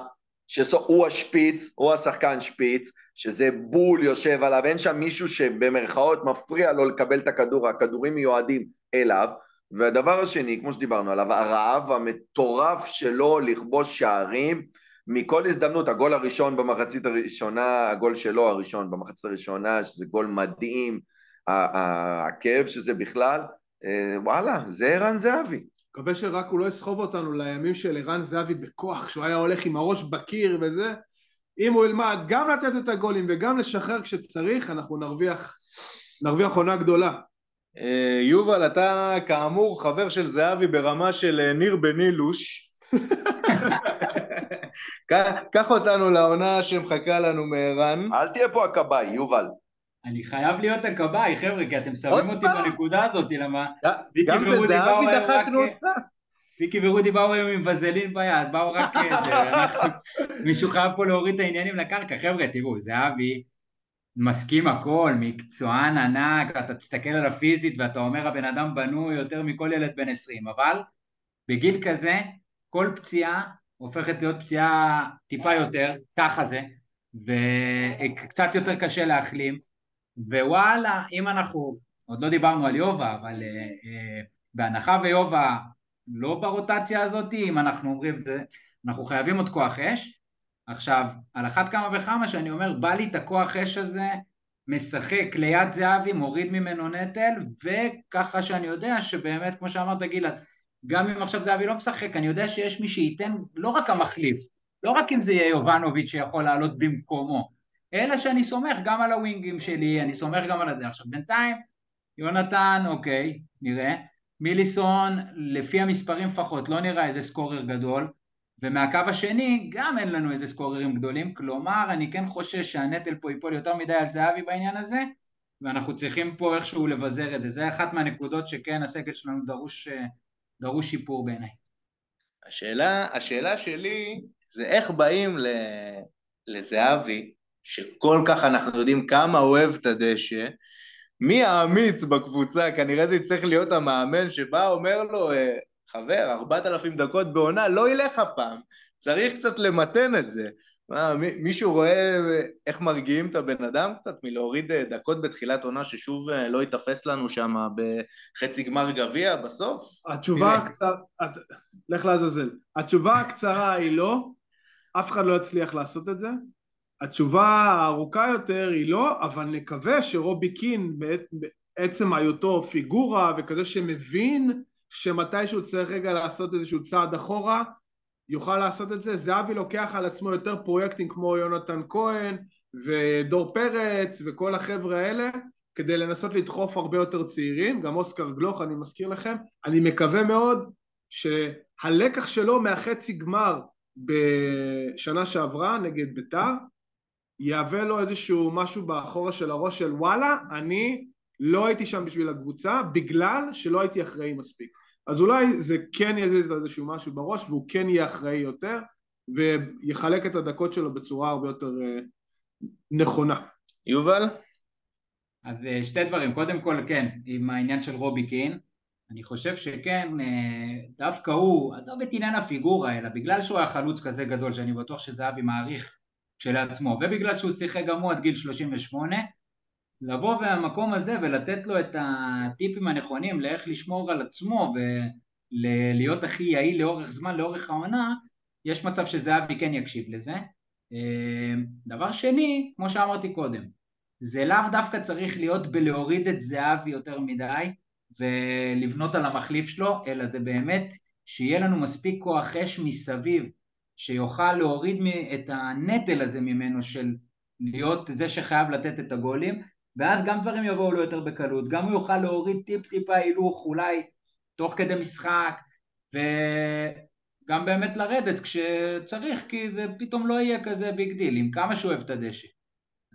שהוא השפיץ, הוא השחקן שפיץ, שזה בול יושב עליו, אין שם מישהו שבמרכאות מפריע לו לקבל את הכדור, הכדורים מיועדים אליו, והדבר השני, כמו שדיברנו עליו, הרעב המטורף שלו לכבוש שערים מכל הזדמנות, הגול הראשון במחצית הראשונה, הגול שלו הראשון במחצית הראשונה, שזה גול מדהים, הכאב שזה בכלל, אה, וואלה, זה ערן זהבי. מקווה שרק הוא לא יסחוב אותנו לימים של ערן זהבי בכוח, שהוא היה הולך עם הראש בקיר וזה. אם הוא ילמד גם לתת את הגולים וגם לשחרר כשצריך, אנחנו נרוויח, נרוויח עונה גדולה. אה, יובל, אתה כאמור חבר של זהבי ברמה של אה, ניר בנילוש. *laughs* קח אותנו לעונה שמחכה לנו מערן. אל תהיה פה הכבאי, יובל. אני חייב להיות הכבאי, חבר'ה, כי אתם שמים אותי בנקודה הזאת, למה... גם בזהבי דחקנו אותך. ויקי ורודי באו היום עם וזלין ביד, באו רק איזה, מישהו חייב פה להוריד את העניינים לקרקע, חבר'ה, תראו, זהבי מסכים הכל, מקצוען ענק, אתה תסתכל על הפיזית ואתה אומר הבן אדם בנוי יותר מכל ילד בן עשרים, אבל בגיל כזה, כל פציעה הופכת להיות פציעה טיפה יותר, ככה זה, וקצת יותר קשה להחלים, ווואלה, אם אנחנו, עוד לא דיברנו על יובה, אבל uh, uh, בהנחה ויובה לא ברוטציה הזאת, אם אנחנו אומרים זה, אנחנו חייבים עוד כוח אש. עכשיו, על אחת כמה וכמה שאני אומר, בא לי את הכוח אש הזה, משחק ליד זהבי, מוריד ממנו נטל, וככה שאני יודע שבאמת, כמו שאמרת גלעד, גם אם עכשיו זהבי לא משחק, אני יודע שיש מי שייתן לא רק המחליף, לא רק אם זה יהיה יובנוביץ' שיכול לעלות במקומו, אלא שאני סומך גם על הווינגים שלי, אני סומך גם על הדרך. עכשיו בינתיים, יונתן, אוקיי, נראה. מיליסון, לפי המספרים לפחות, לא נראה איזה סקורר גדול, ומהקו השני גם אין לנו איזה סקוררים גדולים, כלומר אני כן חושש שהנטל פה ייפול יותר מדי על זהבי בעניין הזה, ואנחנו צריכים פה איכשהו לבזר את זה, זה אחת מהנקודות שכן הסגל שלנו דרוש, דרוש שיפור בעיניי. השאלה, השאלה שלי זה איך באים לזהבי שכל כך אנחנו יודעים כמה אוהב את הדשא, מי האמיץ בקבוצה, כנראה זה יצטרך להיות המאמן שבא אומר לו, אה, חבר, ארבעת אלפים דקות בעונה לא ילך הפעם, צריך קצת למתן את זה. מה, מישהו רואה איך מרגיעים את הבן אדם קצת מלהוריד אה, דקות בתחילת עונה ששוב אה, לא ייתפס לנו שם בחצי גמר גביע בסוף? התשובה הקצרה, לך לעזאזל. התשובה הקצרה היא לא, אף אחד לא יצליח לעשות את זה. התשובה הארוכה יותר היא לא, אבל נקווה שרובי קין בעצם היותו פיגורה וכזה שמבין שמתישהו צריך רגע לעשות איזשהו צעד אחורה יוכל לעשות את זה. זהבי לוקח על עצמו יותר פרויקטים כמו יונתן כהן ודור פרץ וכל החבר'ה האלה כדי לנסות לדחוף הרבה יותר צעירים, גם אוסקר גלוך אני מזכיר לכם. אני מקווה מאוד שהלקח שלו מהחצי גמר בשנה שעברה נגד בית"ר יהווה לו איזשהו משהו באחורה של הראש של וואלה, אני לא הייתי שם בשביל הקבוצה בגלל שלא הייתי אחראי מספיק. אז אולי זה כן יזיז לו איזשהו משהו בראש והוא כן יהיה אחראי יותר ויחלק את הדקות שלו בצורה הרבה יותר uh, נכונה. יובל? אז uh, שתי דברים, קודם כל כן, עם העניין של רובי קין, אני חושב שכן, uh, דווקא הוא, עזוב את עניין הפיגורה, אלא בגלל שהוא היה חלוץ כזה גדול, שאני בטוח שזהבי מעריך כשלעצמו, ובגלל שהוא שיחק גם הוא עד גיל 38, לבוא מהמקום הזה ולתת לו את הטיפים הנכונים לאיך לשמור על עצמו ולהיות הכי יעיל לאורך זמן, לאורך העונה, יש מצב שזהבי כן יקשיב לזה. אה, דבר שני, כמו שאמרתי קודם, זה לאו דווקא צריך להיות בלהוריד את זהבי יותר מדי ולבנות על המחליף שלו, אלא זה באמת שיהיה לנו מספיק כוח אש מסביב שיוכל להוריד את הנטל הזה ממנו של להיות זה שחייב לתת את הגולים ואז גם דברים יבואו לו יותר בקלות, גם הוא יוכל להוריד טיפ טיפה הילוך אולי תוך כדי משחק וגם באמת לרדת כשצריך כי זה פתאום לא יהיה כזה big deal עם כמה שהוא אוהב את הדשא.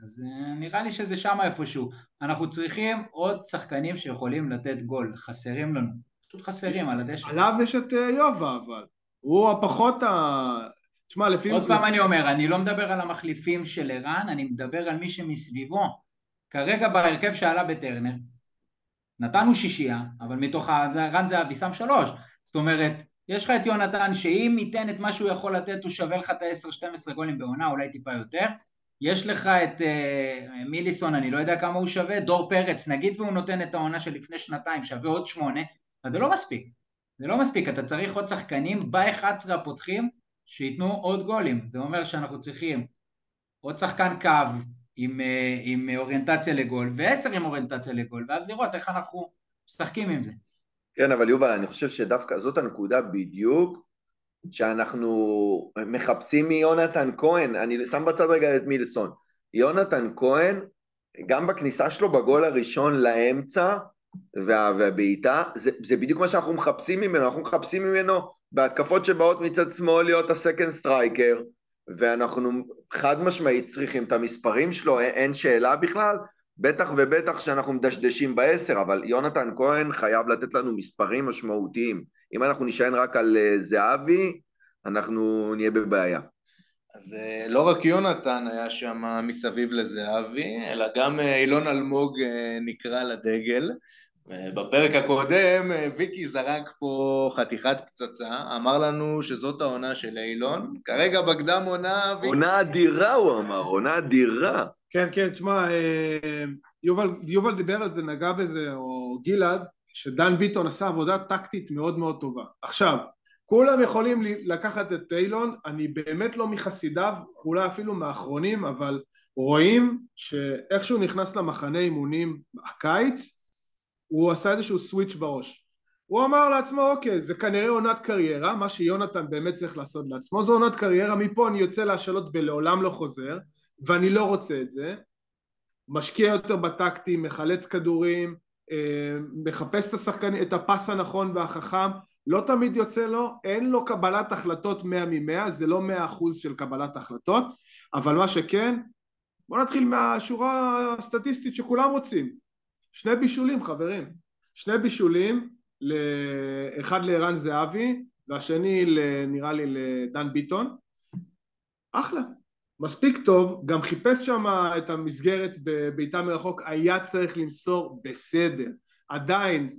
אז אה, נראה לי שזה שם איפשהו. אנחנו צריכים עוד שחקנים שיכולים לתת גול, חסרים לנו, פשוט חסרים על הדשא. עליו יש את אה, יובה אבל. הוא הפחות ה... תשמע, לפי... עוד פעם אני אומר, אני לא מדבר על המחליפים של ערן, אני מדבר על מי שמסביבו. כרגע בהרכב שעלה בטרנר, נתנו שישייה, אבל מתוך ערן זהבי שם שלוש. זאת אומרת, יש לך את יונתן, שאם ייתן את מה שהוא יכול לתת, הוא שווה לך את ה-10-12 גולים בעונה, אולי טיפה יותר. יש לך את uh, מיליסון, אני לא יודע כמה הוא שווה, דור פרץ, נגיד והוא נותן את העונה של לפני שנתיים, שווה עוד שמונה, אבל זה לא מספיק. זה לא מספיק, אתה צריך עוד שחקנים ב-11 הפותחים שייתנו עוד גולים. זה אומר שאנחנו צריכים עוד שחקן קו עם, uh, עם אוריינטציה לגול, ועשר עם אוריינטציה לגול, ואז לראות איך אנחנו משחקים עם זה. כן, אבל יובל, אני חושב שדווקא זאת הנקודה בדיוק שאנחנו מחפשים מיונתן כהן, אני שם בצד רגע את מילסון, יונתן כהן, גם בכניסה שלו בגול הראשון לאמצע והבעיטה, זה, זה בדיוק מה שאנחנו מחפשים ממנו, אנחנו מחפשים ממנו בהתקפות שבאות מצד שמאל להיות ה second striker, ואנחנו חד משמעית צריכים את המספרים שלו, אין שאלה בכלל, בטח ובטח שאנחנו מדשדשים בעשר, אבל יונתן כהן חייב לתת לנו מספרים משמעותיים. אם אנחנו נשען רק על אה, זהבי, אנחנו נהיה בבעיה. אז אה, לא רק יונתן היה שם מסביב לזהבי, אלא גם אה, אילון אלמוג נקרא לדגל. בפרק הקודם ויקי זרק פה חתיכת פצצה, אמר לנו שזאת העונה של אילון, כרגע בקדם עונה... עונה אדירה הוא אמר, עונה אדירה. כן, כן, תשמע, אה, יובל, יובל דיבר על זה, נגע בזה, או גלעד, שדן ביטון עשה עבודה טקטית מאוד מאוד טובה. עכשיו, כולם יכולים לקחת את טיילון, אני באמת לא מחסידיו, אולי אפילו מהאחרונים, אבל רואים שאיכשהו נכנס למחנה אימונים הקיץ, הוא עשה איזשהו סוויץ' בראש. הוא אמר לעצמו, אוקיי, זה כנראה עונת קריירה, מה שיונתן באמת צריך לעשות לעצמו, זו עונת קריירה, מפה אני יוצא להשאלות ולעולם לא חוזר, ואני לא רוצה את זה, משקיע יותר בטקטים, מחלץ כדורים, אה, מחפש את השחקנים, את הפס הנכון והחכם, לא תמיד יוצא לו, אין לו קבלת החלטות מאה ממאה, זה לא מאה אחוז של קבלת החלטות, אבל מה שכן, בוא נתחיל מהשורה הסטטיסטית שכולם רוצים, שני בישולים חברים, שני בישולים, אחד לערן זהבי והשני נראה לי לדן ביטון, אחלה, מספיק טוב, גם חיפש שם את המסגרת בביתה מרחוק, היה צריך למסור בסדר. עדיין,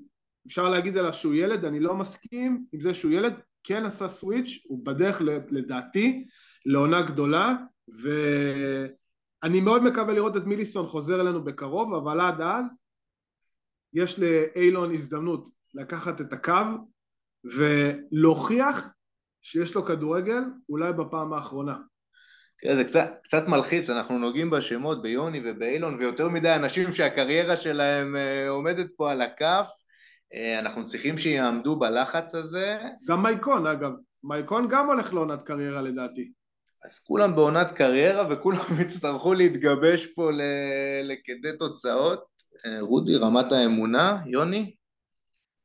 אפשר להגיד עליו שהוא ילד, אני לא מסכים עם זה שהוא ילד, כן עשה סוויץ', הוא בדרך לדעתי לעונה גדולה, ואני מאוד מקווה לראות את מיליסון חוזר אלינו בקרוב, אבל עד אז יש לאיילון הזדמנות לקחת את הקו ולהוכיח שיש לו כדורגל אולי בפעם האחרונה. תראה, זה קצת, קצת מלחיץ, אנחנו נוגעים בשמות, ביוני ובאילון, ויותר מדי אנשים שהקריירה שלהם אה, עומדת פה על הכף, אה, אנחנו צריכים שיעמדו בלחץ הזה. גם מייקון, אגב. מייקון גם הולך לעונת קריירה לדעתי. אז כולם בעונת קריירה וכולם *laughs* יצטרכו להתגבש פה לכדי תוצאות. אה, רודי, רמת האמונה, יוני?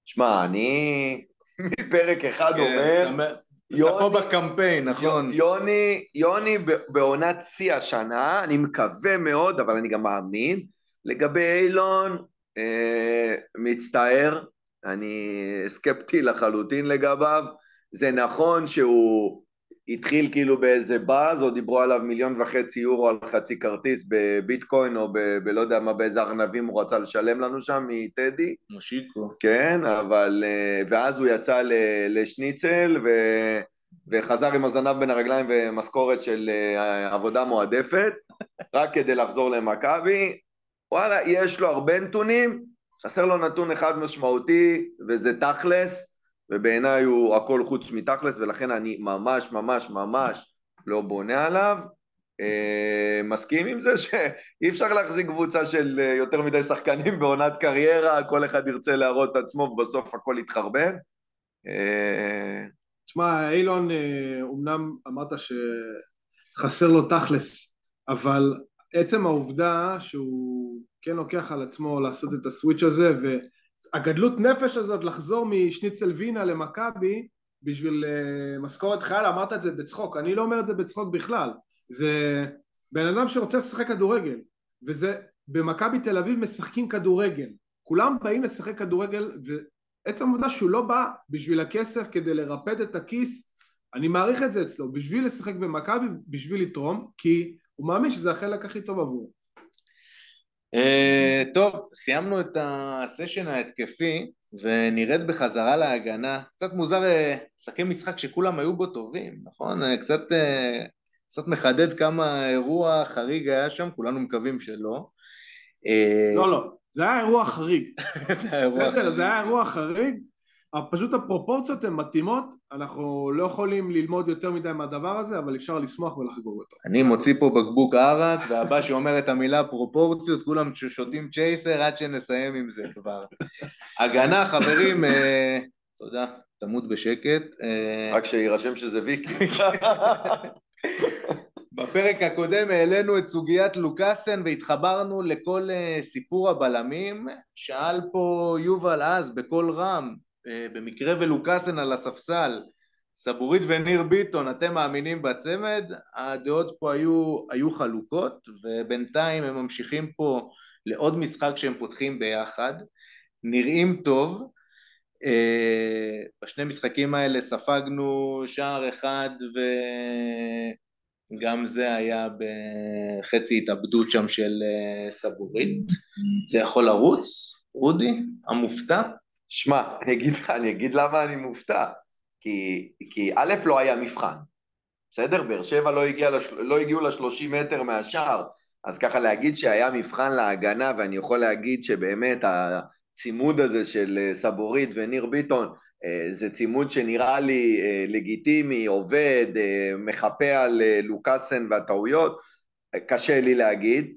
שמע, אני מפרק אחד כן, אומר... יוני, אתה פה בקמפיין, נכון. יוני, יוני בעונת שיא השנה, אני מקווה מאוד, אבל אני גם מאמין. לגבי אילון, אה, מצטער, אני סקפטי לחלוטין לגביו. זה נכון שהוא התחיל כאילו באיזה באז, או דיברו עליו מיליון וחצי יורו על חצי כרטיס בביטקוין, או ב- בלא יודע מה, באיזה ארנבים הוא רצה לשלם לנו שם מטדי. מושיקו. כן, אבל... אה, ואז הוא יצא לשניצל, ו... וחזר עם הזנב בין הרגליים ומשכורת של אה, עבודה מועדפת, *laughs* רק כדי לחזור למכבי. וואלה, יש לו הרבה נתונים, חסר לו נתון אחד משמעותי, וזה תכלס. ובעיניי הוא הכל חוץ מתכלס, ולכן אני ממש ממש ממש לא בונה עליו. אה, מסכים עם זה שאי אפשר להחזיק קבוצה של אה, יותר מדי שחקנים בעונת קריירה, כל אחד ירצה להראות את עצמו ובסוף הכל יתחרבן. אה, תשמע, אילון, אמנם אמרת שחסר לו תכלס, אבל עצם העובדה שהוא כן לוקח על עצמו לעשות את הסוויץ' הזה, ו... הגדלות נפש הזאת לחזור משניצל וינה למכבי בשביל uh, משכורת חייל, אמרת את זה בצחוק, אני לא אומר את זה בצחוק בכלל, זה בן אדם שרוצה לשחק כדורגל, וזה, במכבי תל אביב משחקים כדורגל, כולם באים לשחק כדורגל, ועצם העובדה שהוא לא בא בשביל הכסף כדי לרפד את הכיס, אני מעריך את זה אצלו, בשביל לשחק במכבי, בשביל לתרום, כי הוא מאמין שזה החלק הכי טוב עבורו. Uh, טוב, סיימנו את הסשן ההתקפי ונרד בחזרה להגנה. קצת מוזר לשחק משחק שכולם היו בו טובים, נכון? Uh, קצת קצת מחדד כמה אירוע חריג היה שם, כולנו מקווים שלא. אה, לא, לא, זה היה אירוע חריג. *laughs* זה היה אירוע חריג. אבל פשוט הפרופורציות הן מתאימות, אנחנו לא יכולים ללמוד יותר מדי מהדבר הזה, אבל אפשר לשמוח ולחגוג אותו. אני מוציא פה בקבוק ערק, והבא שאומר את המילה פרופורציות, כולם שותים צ'ייסר עד שנסיים עם זה כבר. הגנה, חברים, אה, תודה, תמות בשקט. אה, רק שיירשם שזה ויקי. *laughs* בפרק הקודם העלינו את סוגיית לוקאסן והתחברנו לכל אה, סיפור הבלמים. שאל פה יובל אז בקול רם, אה, במקרה ולוקאסן על הספסל, סבורית וניר ביטון, אתם מאמינים בצמד? הדעות פה היו, היו חלוקות, ובינתיים הם ממשיכים פה לעוד משחק שהם פותחים ביחד. נראים טוב. אה, בשני משחקים האלה ספגנו שער אחד וגם זה היה בחצי התאבדות שם של אה, סבורית. זה יכול לרוץ? רודי? המופתע? שמע, אני אני אגיד למה אני מופתע. כי, כי א', לא היה מבחן, בסדר? באר שבע לא, הגיע לש, לא הגיעו לשלושים מטר מהשער, אז ככה להגיד שהיה מבחן להגנה, ואני יכול להגיד שבאמת הצימוד הזה של אה, סבורית וניר ביטון, אה, זה צימוד שנראה לי אה, לגיטימי, עובד, מחפה על לוקאסן והטעויות, קשה לי להגיד.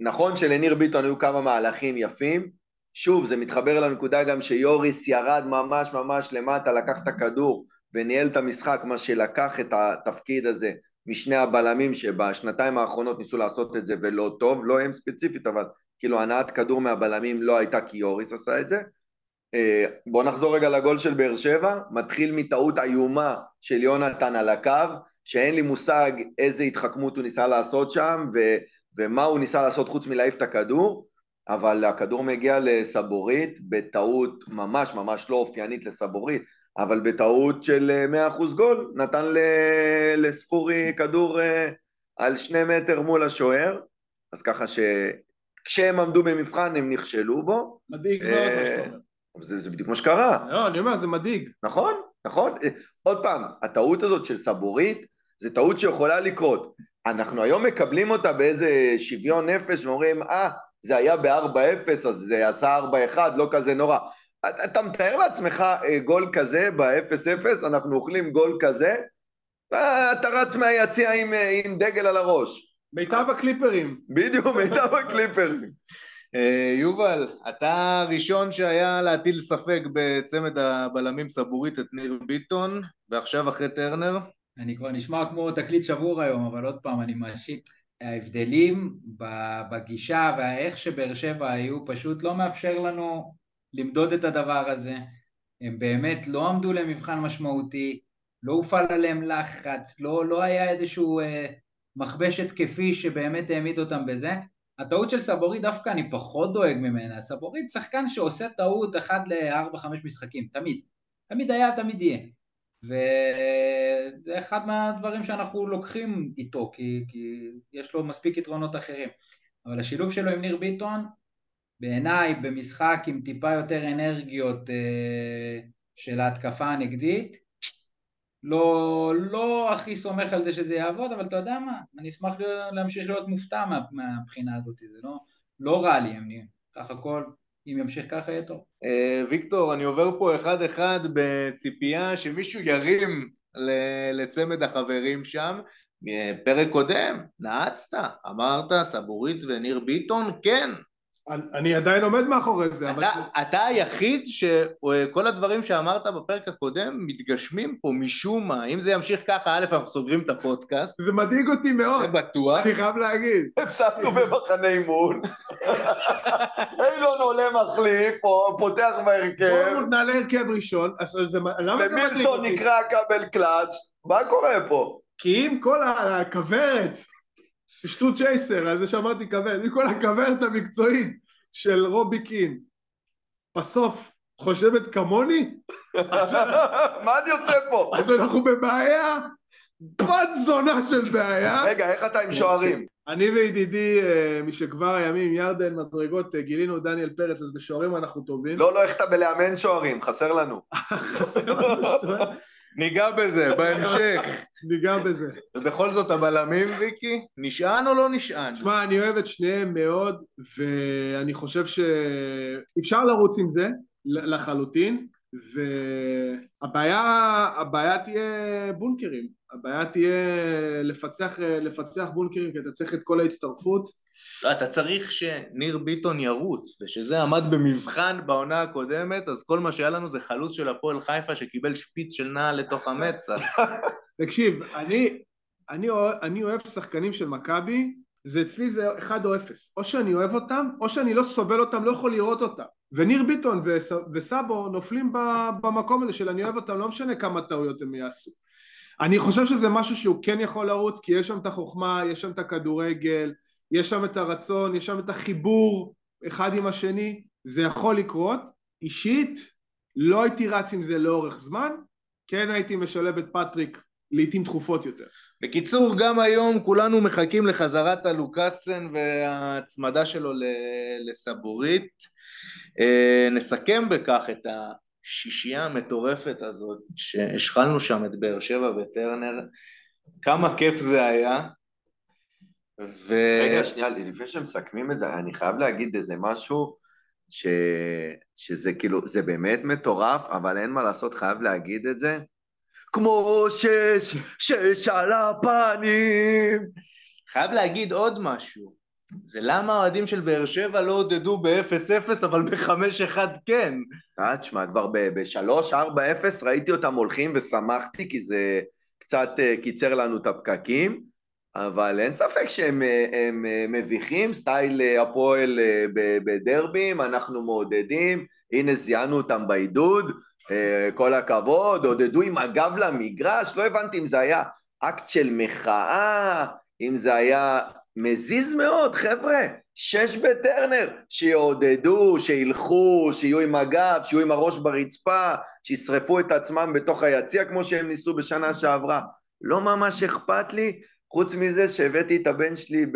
נכון שלניר ביטון היו כמה מהלכים יפים, שוב, זה מתחבר לנקודה גם שיוריס ירד ממש ממש למטה, לקח את הכדור וניהל את המשחק, מה שלקח את התפקיד הזה משני הבלמים שבשנתיים האחרונות ניסו לעשות את זה ולא טוב, לא הם ספציפית, אבל כאילו הנעת כדור מהבלמים לא הייתה כי יוריס עשה את זה. בואו נחזור רגע לגול של באר שבע, מתחיל מטעות איומה של יונתן על הקו, שאין לי מושג איזה התחכמות הוא ניסה לעשות שם ו- ומה הוא ניסה לעשות חוץ מלהעיף את הכדור, אבל הכדור מגיע לסבורית בטעות ממש ממש לא אופיינית לסבורית, אבל בטעות של 100% גול, נתן לספורי כדור על שני מטר מול השוער, אז ככה שכשהם עמדו במבחן הם נכשלו בו. מדאיג מאוד מה שאתה אומר. זה, זה בדיוק מה שקרה. לא, אני אומר, זה מדאיג. נכון, נכון. עוד פעם, הטעות הזאת של סבורית, זה טעות שיכולה לקרות. אנחנו היום מקבלים אותה באיזה שוויון נפש ואומרים, אה, ah, זה היה ב-4-0, אז זה עשה 4-1, לא כזה נורא. אתה מתאר לעצמך גול כזה ב-0-0, אנחנו אוכלים גול כזה, ואתה רץ מהיציע עם, עם דגל על הראש. מיטב הקליפרים. בדיוק, מיטב הקליפרים. *laughs* יובל, אתה הראשון שהיה להטיל ספק בצמד הבלמים סבורית את ניר ביטון, ועכשיו אחרי טרנר? אני כבר נשמע כמו תקליט שבור היום, אבל עוד פעם, אני מאשים. ההבדלים בגישה והאיך שבאר שבע היו פשוט לא מאפשר לנו למדוד את הדבר הזה. הם באמת לא עמדו למבחן משמעותי, לא הופעל עליהם לחץ, לא, לא היה איזשהו אה, מכבש התקפי שבאמת העמיד אותם בזה. הטעות של סבורית דווקא אני פחות דואג ממנה, סבורית שחקן שעושה טעות אחד לארבע חמש משחקים, תמיד, תמיד היה, תמיד יהיה. וזה אחד מהדברים שאנחנו לוקחים איתו, כי, כי יש לו מספיק יתרונות אחרים. אבל השילוב שלו עם ניר ביטון, בעיניי במשחק עם טיפה יותר אנרגיות אה, של ההתקפה הנגדית, לא, לא הכי סומך על זה שזה יעבוד, אבל אתה יודע מה, אני אשמח להמשיך להיות מופתע מה, מהבחינה הזאת, זה לא, לא רע לי, אני, סך הכל אם ימשיך ככה יהיה טוב. ויקטור, אני עובר פה אחד אחד בציפייה שמישהו ירים לצמד החברים שם. פרק קודם, נעצת, אמרת סבורית וניר ביטון, כן. אני עדיין עומד מאחורי זה. אתה, אבל... אתה היחיד שכל הדברים שאמרת בפרק הקודם מתגשמים פה משום מה. אם זה ימשיך ככה, א', אנחנו סוגרים את הפודקאסט. זה מדאיג אותי מאוד. זה בטוח. אני חייב להגיד. הפסדנו במחנה אימון. *laughs* אילון עולה מחליף, או פותח בהרכב. בואו נעלה הרכב ראשון. ומילסון נקרא כבל קלאץ'. מה קורה פה? כי אם כל הכוורת... פשטו צ'ייסר, על זה שאמרתי כבד, כל הכוורת המקצועית של רובי קין בסוף חושבת כמוני? *laughs* מה אני עושה פה? אז אנחנו בבעיה, בת זונה של בעיה. רגע, איך אתה עם שוערים? אני וידידי משכבר הימים, ירדן מדרגות, גילינו דניאל פרץ, אז בשוערים אנחנו טובים. לא, לא, איך אתה בלאמן שוערים? חסר לנו. *laughs* חסר לנו שוערים. ניגע בזה, בהמשך. ניגע בזה. ובכל זאת הבלמים, ויקי, נשען או לא נשען? שמע, אני אוהב את שניהם מאוד, ואני חושב שאפשר לרוץ עם זה לחלוטין, והבעיה הבעיה תהיה בונקרים, הבעיה תהיה לפצח, לפצח בונקרים כי אתה צריך את כל ההצטרפות. לא, אתה צריך שניר ביטון ירוץ, ושזה עמד במבחן בעונה הקודמת, אז כל מה שהיה לנו זה חלוץ של הפועל חיפה שקיבל שפיץ של נעל לתוך המצח. *laughs* תקשיב, אני, אני, אני אוהב שחקנים של מכבי, זה אצלי זה אחד או אפס. או שאני אוהב אותם, או שאני לא סובל אותם, לא יכול לראות אותם. וניר ביטון וסאבו נופלים במקום הזה של אני אוהב אותם, לא משנה כמה טעויות הם יעשו. אני חושב שזה משהו שהוא כן יכול לרוץ, כי יש שם את החוכמה, יש שם את הכדורגל, יש שם את הרצון, יש שם את החיבור אחד עם השני, זה יכול לקרות. אישית, לא הייתי רץ עם זה לאורך זמן, כן הייתי משלב את פטריק לעיתים תכופות יותר. בקיצור, גם היום כולנו מחכים לחזרת הלוקאסן וההצמדה שלו לסבורית. אה, נסכם בכך את השישייה המטורפת הזאת שהשחלנו שם את באר שבע וטרנר. כמה כיף זה היה. ו... רגע, שנייה, לפני שמסכמים את זה, אני חייב להגיד איזה משהו ש... שזה כאילו, זה באמת מטורף, אבל אין מה לעשות, חייב להגיד את זה. כמו שש, שש על הפנים. חייב להגיד עוד משהו. זה למה האוהדים של באר שבע לא עודדו ב-0-0 אבל ב-5-1 כן. אה, תשמע, כבר ב-3-4-0 ראיתי אותם הולכים ושמחתי כי זה קצת אה, קיצר לנו את הפקקים, אבל אין ספק שהם הם, הם אה, מביכים, סטייל אה, הפועל בדרבים, אנחנו מעודדים, הנה זיהנו אותם בעידוד, כל הכבוד, עודדו עם הגב למגרש, לא הבנתי אם זה היה אקט של מחאה, אם זה היה מזיז מאוד, חבר'ה, שש בטרנר, שיעודדו, שילכו, שיהיו עם הגב, שיהיו עם הראש ברצפה, שישרפו את עצמם בתוך היציע כמו שהם ניסו בשנה שעברה. לא ממש אכפת לי, חוץ מזה שהבאתי את הבן שלי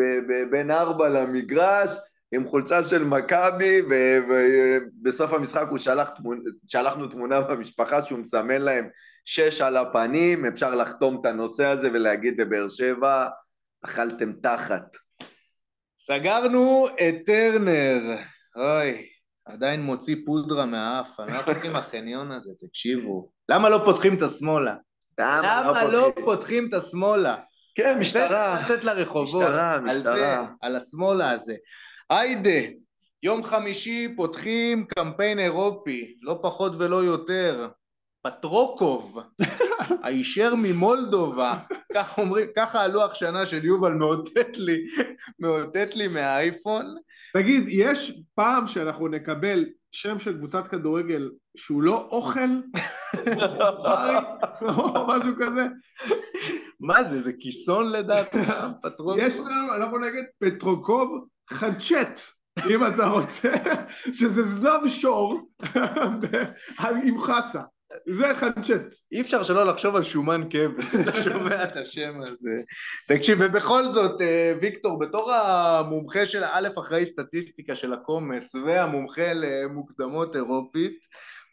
בן ארבע למגרש, עם חולצה של מכבי, ובסוף המשחק הוא שלח תמונה, שלחנו תמונה במשפחה שהוא מסמן להם שש על הפנים, אפשר לחתום את הנושא הזה ולהגיד לבאר שבע, אכלתם תחת. סגרנו את טרנר. אוי, עדיין מוציא פודרה מהאף, אני לא פותחים החניון הזה, תקשיבו. למה לא פותחים את השמאלה? למה לא, לא פותחים את השמאלה? כן, משטרה. לצאת לרחובות. משטרה, משטרה. על זה, על השמאלה הזה. היידה, יום חמישי פותחים קמפיין אירופי, לא פחות ולא יותר. פטרוקוב, *laughs* הישר ממולדובה, ככה אומרים, ככה הלוח שנה של יובל מאותת לי, מאותת לי מהאייפון. תגיד, יש פעם שאנחנו נקבל שם של קבוצת כדורגל שהוא לא אוכל? *laughs* או משהו כזה? מה זה, זה כיסון לדעתך? *laughs* פטרוקוב? יש לנו, אנחנו נגיד פטרוקוב חנצ'ט. אם אתה רוצה, שזה זנב שור עם חסה. זה חנצ'ט. אי אפשר שלא לחשוב על שומן כבש, *laughs* אתה שומע את השם הזה. תקשיב, ובכל זאת, אה, ויקטור, בתור המומחה של א' אחראי סטטיסטיקה של הקומץ והמומחה למוקדמות אירופית,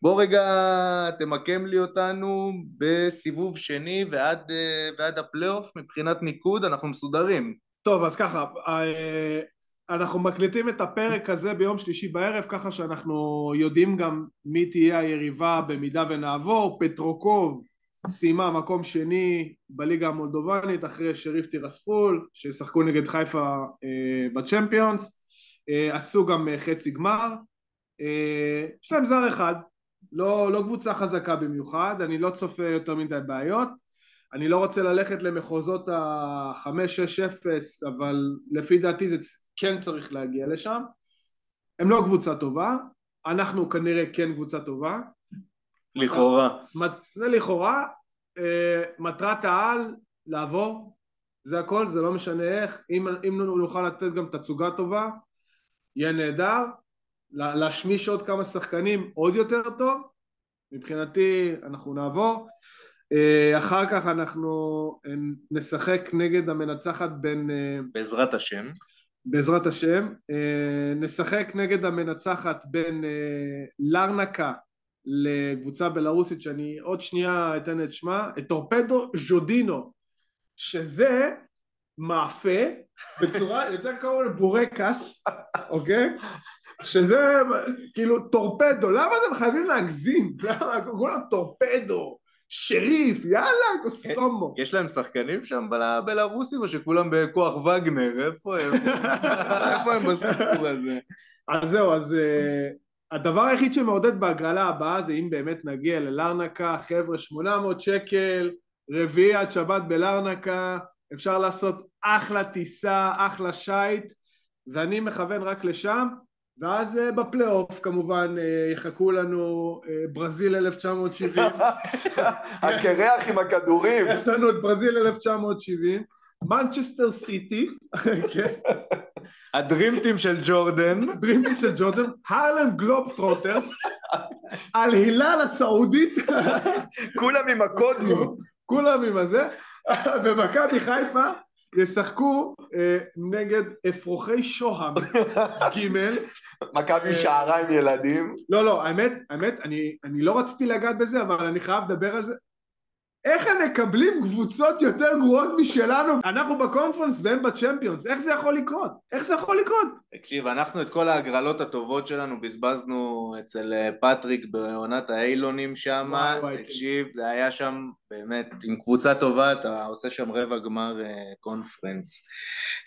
בוא רגע תמקם לי אותנו בסיבוב שני ועד, אה, ועד הפלייאוף מבחינת ניקוד, אנחנו מסודרים. טוב, אז ככה, אה, אנחנו מקליטים את הפרק הזה ביום שלישי בערב ככה שאנחנו יודעים גם מי תהיה היריבה במידה ונעבור. פטרוקוב סיימה מקום שני בליגה המולדובנית אחרי שריף טירספול ששחקו נגד חיפה אה, בצ'מפיונס. אה, עשו גם אה, חצי גמר. אה, יש להם זר אחד לא, לא קבוצה חזקה במיוחד אני לא צופה יותר מדי בעיות אני לא רוצה ללכת למחוזות ה-5-6-0 אבל לפי דעתי זה כן צריך להגיע לשם. הם לא קבוצה טובה, אנחנו כנראה כן קבוצה טובה. לכאורה. זה לכאורה. אה, מטרת העל לעבור, זה הכל, זה לא משנה איך. אם, אם נוכל לתת גם תצוגה טובה, יהיה נהדר. להשמיש עוד כמה שחקנים עוד יותר טוב. מבחינתי אנחנו נעבור. אה, אחר כך אנחנו אה, נשחק נגד המנצחת בין... בעזרת השם. בעזרת השם. אה, נשחק נגד המנצחת בין אה, לרנקה לקבוצה בלרוסית שאני עוד שנייה אתן את שמה, את טורפדו ז'ודינו, שזה מאפה בצורה *laughs* יותר קרוב לבורקס, אוקיי? שזה כאילו טורפדו, למה אתם חייבים להגזים? למה כולם טורפדו, שריף, יאללה, קוסומו. יש להם שחקנים שם בל- בלרוסים או שכולם בכוח וגנר? איפה הם? *laughs* איפה הם בסיפור הזה? אז זהו, אז אה, הדבר היחיד שמעודד בהגרלה הבאה זה אם באמת נגיע ללרנקה, חבר'ה, 800 שקל, רביעי עד שבת בלרנקה, אפשר לעשות אחלה טיסה, אחלה שייט, ואני מכוון רק לשם, ואז אה, בפלייאוף כמובן אה, יחכו לנו אה, ברזיל 1970, *laughs* הקרח עם הכדורים. יש לנו את ברזיל 1970, מנצ'סטר סיטי, *laughs* כן, ה dream team של ג'ורדן. dream team של ג'ורדן, הרלם גלוב טרוטרס, *laughs* על הילל הסעודית, כולם עם הקודים. כולם עם הזה, ומכבי חיפה ישחקו אה, נגד אפרוחי שוהם *laughs* ג' מכבי שערה עם ילדים. לא לא האמת האמת אני, אני לא רציתי לגעת בזה אבל אני חייב לדבר על זה איך הם מקבלים קבוצות יותר גרועות משלנו אנחנו בקונפרנס והם בצ'מפיונס איך זה יכול לקרות? איך זה יכול לקרות? תקשיב, אנחנו את כל ההגרלות הטובות שלנו בזבזנו אצל אה, פטריק בעונת האיילונים שם. תקשיב, זה היה שם באמת, עם קבוצה טובה אתה עושה שם רבע גמר אה, קונפרנס.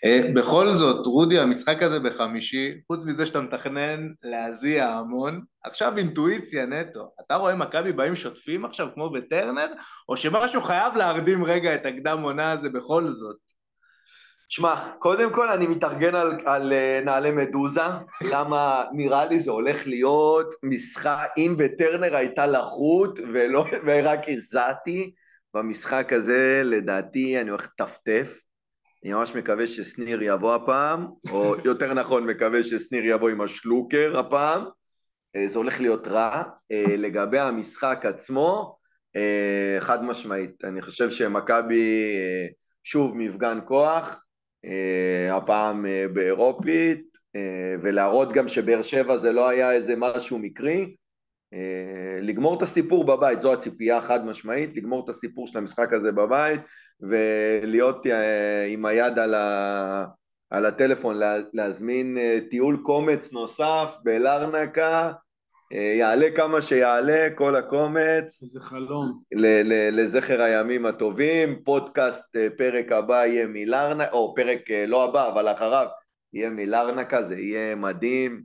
אה, בכל זאת, רודי, המשחק הזה בחמישי, חוץ מזה שאתה מתכנן להזיע המון, עכשיו אינטואיציה נטו. אתה רואה מכבי באים שוטפים עכשיו כמו בטרנר, או שמשהו חייב להרדים רגע את הקדם עונה הזה בכל זאת? שמע, קודם כל אני מתארגן על, על אה, נעלי מדוזה, למה נראה לי זה הולך להיות משחק, אם בטרנר הייתה לחות ולא, ורק הזעתי, במשחק הזה לדעתי אני הולך לטפטף. אני ממש מקווה ששניר יבוא הפעם, או יותר נכון מקווה ששניר יבוא עם השלוקר הפעם. אה, זה הולך להיות רע. אה, לגבי המשחק עצמו, אה, חד משמעית, אני חושב שמכבי שוב מפגן כוח, הפעם באירופית, ולהראות גם שבאר שבע זה לא היה איזה משהו מקרי. לגמור את הסיפור בבית, זו הציפייה חד משמעית, לגמור את הסיפור של המשחק הזה בבית ולהיות עם היד על, ה, על הטלפון, לה, להזמין טיול קומץ נוסף בלרנקה, אה, יעלה כמה שיעלה כל הקומץ, איזה חלום לזכר הימים הטובים, פודקאסט אה, פרק הבא יהיה מלרנקה, או פרק אה, לא הבא אבל אחריו יהיה מלרנקה, זה יהיה מדהים.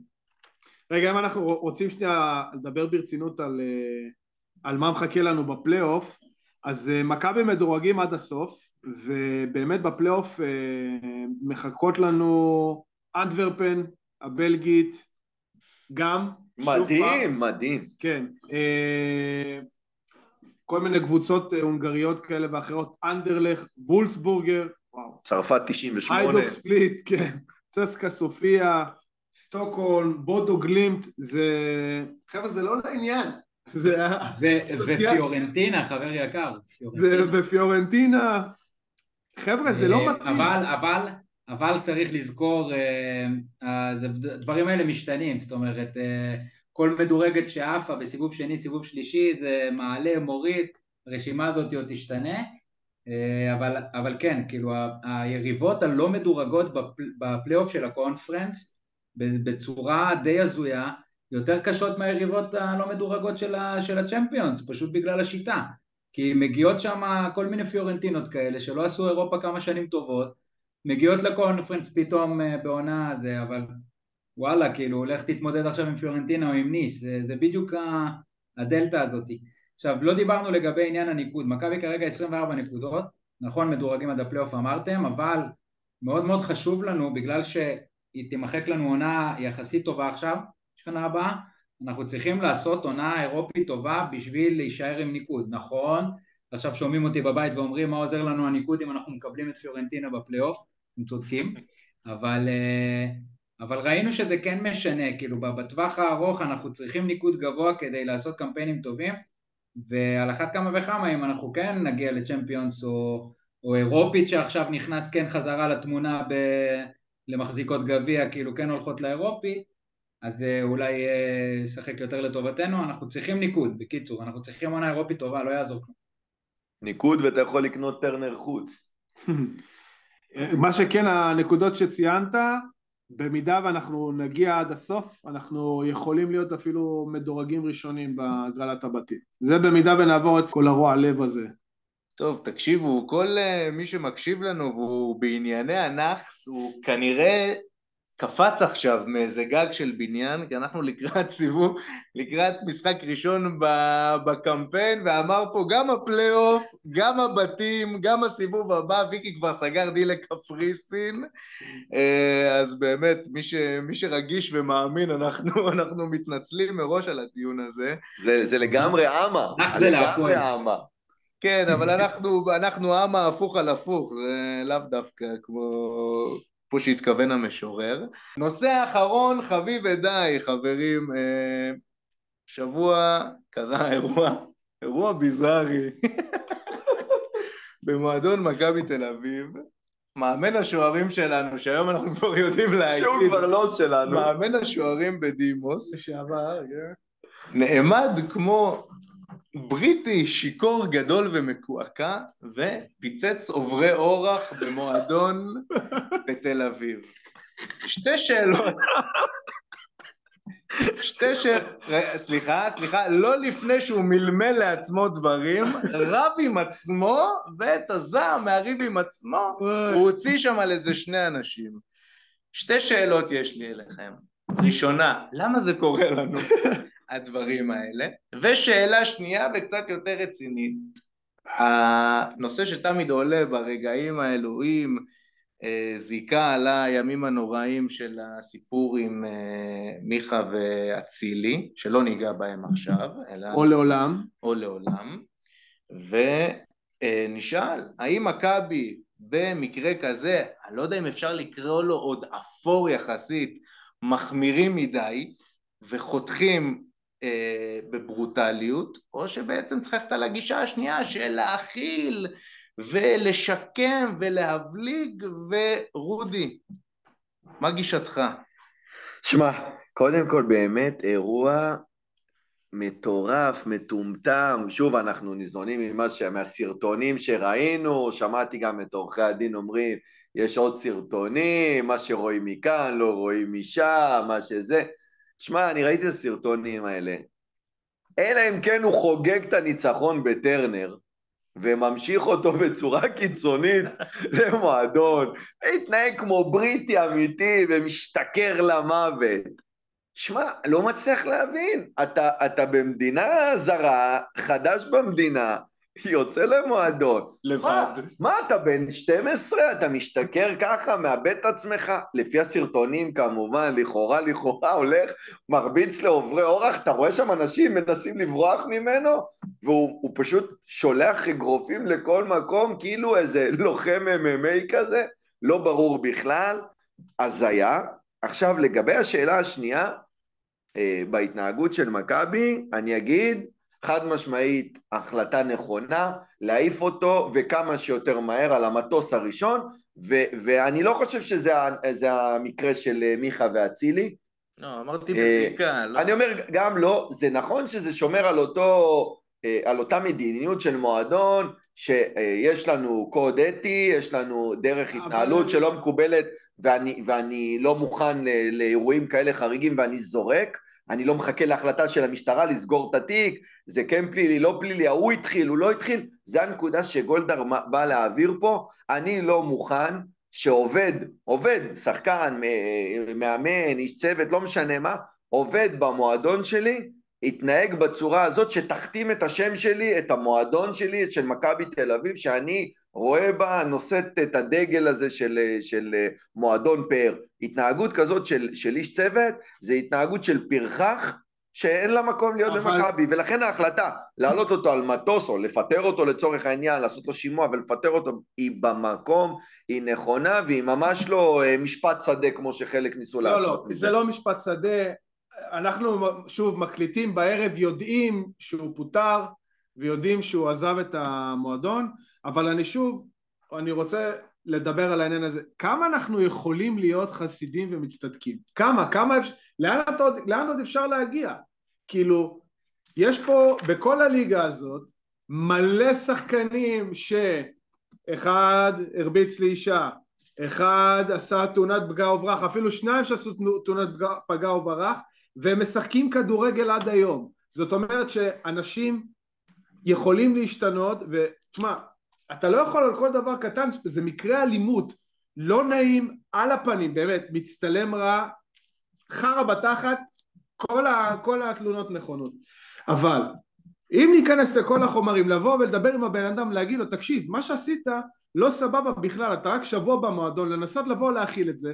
רגע אם אנחנו רוצים שנייה לדבר ברצינות על, אה, על מה מחכה לנו בפלייאוף אז אה, מכבי מדורגים עד הסוף ובאמת בפלייאוף אה, מחכות לנו אנטוורפן הבלגית גם מדהים, מדהים. כן אה, כל מיני קבוצות אה, הונגריות כאלה ואחרות אנדרלך, וולסבורגר וואו צרפת 98. היידוק ספליט, כן, צסקה סופיה, סטוקהולם, בודו גלימפט, זה... חבר'ה, זה לא לעניין. זה... ופיורנטינה, חבר יקר. זה פיורנטינה. בפיורנטינה. חבר'ה, זה לא אה, מתאים. אבל, אבל, אבל צריך לזכור, אה, הדברים האלה משתנים, זאת אומרת, אה, כל מדורגת שעפה בסיבוב שני, סיבוב שלישי, זה מעלה, מוריד, הרשימה הזאת עוד תשתנה, אה, אבל, אבל כן, כאילו היריבות הלא מדורגות בפל- בפלייאוף של הקונפרנס, בצורה די הזויה, יותר קשות מהיריבות הלא מדורגות של, ה, של הצ'מפיונס, פשוט בגלל השיטה. כי מגיעות שם כל מיני פיורנטינות כאלה שלא עשו אירופה כמה שנים טובות, מגיעות לקונפרנס פתאום אה, בעונה זה, אבל וואלה, כאילו, לך תתמודד עכשיו עם פיורנטינה או עם ניס, זה, זה בדיוק הדלתא הזאתי. עכשיו, לא דיברנו לגבי עניין הניקוד, מכבי כרגע 24 נקודות, נכון, מדורגים עד הפלייאוף אמרתם, אבל מאוד מאוד חשוב לנו, בגלל שהיא תימחק לנו עונה יחסית טובה עכשיו, שנה הבאה, אנחנו צריכים לעשות עונה אירופית טובה בשביל להישאר עם ניקוד, נכון? עכשיו שומעים אותי בבית ואומרים מה עוזר לנו הניקוד אם אנחנו מקבלים את פיורנטינה בפלייאוף, הם צודקים, אבל, אה, אבל ראינו שזה כן משנה, כאילו בטווח הארוך אנחנו צריכים ניקוד גבוה כדי לעשות קמפיינים טובים, ועל אחת כמה וכמה אם אנחנו כן נגיע לצ'מפיונס או, או אירופית שעכשיו נכנס כן חזרה לתמונה ב, למחזיקות גביע, כאילו כן הולכות לאירופי, אז אה, אולי ישחק יותר לטובתנו, אנחנו צריכים ניקוד, בקיצור, אנחנו צריכים עונה אירופית טובה, לא יעזור כלום. ניקוד ואתה יכול לקנות טרנר חוץ. *laughs* מה שכן, הנקודות שציינת, במידה ואנחנו נגיע עד הסוף, אנחנו יכולים להיות אפילו מדורגים ראשונים בהגרלת הבתים. זה במידה ונעבור את כל הרוע לב הזה. טוב, תקשיבו, כל uh, מי שמקשיב לנו והוא בענייני הנאחס, הוא כנראה קפץ עכשיו מאיזה גג של בניין, כי אנחנו לקראת סיבוב, לקראת משחק ראשון בקמפיין, ואמר פה גם הפלייאוף, גם הבתים, גם הסיבוב הבא, ויקי כבר סגר דיל לקפריסין, אה, אז באמת, מי, ש, מי שרגיש ומאמין, אנחנו, *laughs* אנחנו מתנצלים מראש על הדיון הזה. זה, זה לגמרי אמה, זה לגמרי אמה. כן, אבל אנחנו, אנחנו אמה הפוך על הפוך, זה לאו דווקא כמו... כמו שהתכוון המשורר. נושא אחרון, חביב ודי, חברים. אה, שבוע קרה אירוע, אירוע ביזארי *laughs* במועדון מכבי תל אביב. מאמן השוערים שלנו, שהיום אנחנו כבר יודעים להגיד... שהוא כבר לא שלנו. מאמן השוערים בדימוס. לשעבר, כן. נעמד כמו בריטי שיכור גדול ומקועקע ופיצץ עוברי אורח במועדון *laughs* בתל אביב. שתי שאלות. שתי שאלות, סליחה, סליחה, לא לפני שהוא מלמל לעצמו דברים, רב עם עצמו ואת הזעם מהריב עם עצמו, הוא הוציא שם על איזה שני אנשים. שתי שאלות יש לי אליכם. ראשונה, למה זה קורה לנו? *laughs* הדברים האלה. ושאלה שנייה וקצת יותר רצינית, הנושא שתמיד עולה ברגעים האלוהים, אה, זיקה על הימים הנוראים של הסיפור עם אה, מיכה ואצילי, שלא ניגע בהם עכשיו, אלא... או לעולם. או לעולם. ונשאל, האם מכבי במקרה כזה, אני לא יודע אם אפשר לקרוא לו עוד אפור יחסית, מחמירים מדי, וחותכים אה, בברוטליות, או שבעצם צריך ללכת על הגישה השנייה של להכיל ולשקם ולהבליג, ורודי, מה גישתך? שמע, קודם כל באמת אירוע מטורף, מטומטם, שוב אנחנו ניזונים ממה. מהסרטונים שראינו, שמעתי גם את עורכי הדין אומרים יש עוד סרטונים, מה שרואים מכאן לא רואים משם, מה שזה שמע, אני ראיתי את הסרטונים האלה. אלא אם כן הוא חוגג את הניצחון בטרנר, וממשיך אותו בצורה קיצונית *laughs* למועדון, והתנהג כמו בריטי אמיתי ומשתכר למוות. שמע, לא מצליח להבין. אתה, אתה במדינה זרה, חדש במדינה, *laughs* יוצא למועדון. לבד. מה, מה אתה בן 12? אתה משתכר ככה, מאבד את עצמך? לפי הסרטונים כמובן, לכאורה לכאורה הולך, מרביץ לעוברי אורח, אתה רואה שם אנשים מנסים לברוח ממנו, והוא פשוט שולח אגרופים לכל מקום, כאילו איזה לוחם MMA כזה, לא ברור בכלל, הזיה. עכשיו לגבי השאלה השנייה, אה, בהתנהגות של מכבי, אני אגיד, חד משמעית החלטה נכונה, להעיף אותו וכמה שיותר מהר על המטוס הראשון ו- ואני לא חושב שזה המקרה של אה, מיכה ואצילי. לא, אמרתי אה, בזיקה, לא. אני אומר גם לא, זה נכון שזה שומר על אותו, אה, על אותה מדיניות של מועדון, שיש לנו קוד אתי, יש לנו דרך התנהלות שלא מקובלת ואני, ואני לא מוכן לאירועים כאלה חריגים ואני זורק אני לא מחכה להחלטה של המשטרה לסגור את התיק, זה כן פלילי, לא פלילי, ההוא התחיל, הוא לא התחיל, זה הנקודה שגולדהר בא להעביר פה, אני לא מוכן שעובד, עובד, שחקן, מאמן, איש צוות, לא משנה מה, עובד במועדון שלי, יתנהג בצורה הזאת שתכתים את השם שלי, את המועדון שלי, של מכבי תל אביב, שאני רואה בה, נושאת את הדגל הזה של, של מועדון פאר. התנהגות כזאת של, של איש צוות זה התנהגות של פרחח שאין לה מקום להיות אבל... במכבי, ולכן ההחלטה להעלות אותו על מטוס או לפטר אותו לצורך העניין, לעשות לו שימוע ולפטר אותו, היא במקום, היא נכונה והיא ממש לא אה, משפט שדה כמו שחלק ניסו לא, לעשות. לא, לא, זה לא משפט שדה, אנחנו שוב מקליטים בערב, יודעים שהוא פוטר ויודעים שהוא עזב את המועדון, אבל אני שוב, אני רוצה לדבר על העניין הזה. כמה אנחנו יכולים להיות חסידים ומצטדקים? כמה? כמה אפשר... לאן, עוד, לאן עוד אפשר להגיע? כאילו, יש פה, בכל הליגה הזאת, מלא שחקנים שאחד הרביץ לאישה, אחד עשה תאונת פגע וברח, אפילו שניים שעשו תאונת פגע וברח, והם משחקים כדורגל עד היום. זאת אומרת שאנשים יכולים להשתנות, ותשמע, אתה לא יכול על כל דבר קטן, זה מקרה אלימות, לא נעים, על הפנים, באמת, מצטלם רע, חרא בתחת, כל, ה, כל התלונות נכונות. אבל אם ניכנס לכל החומרים, לבוא ולדבר עם הבן אדם, להגיד לו, תקשיב, מה שעשית לא סבבה בכלל, אתה רק שבוע במועדון, לנסות לבוא להכיל את זה,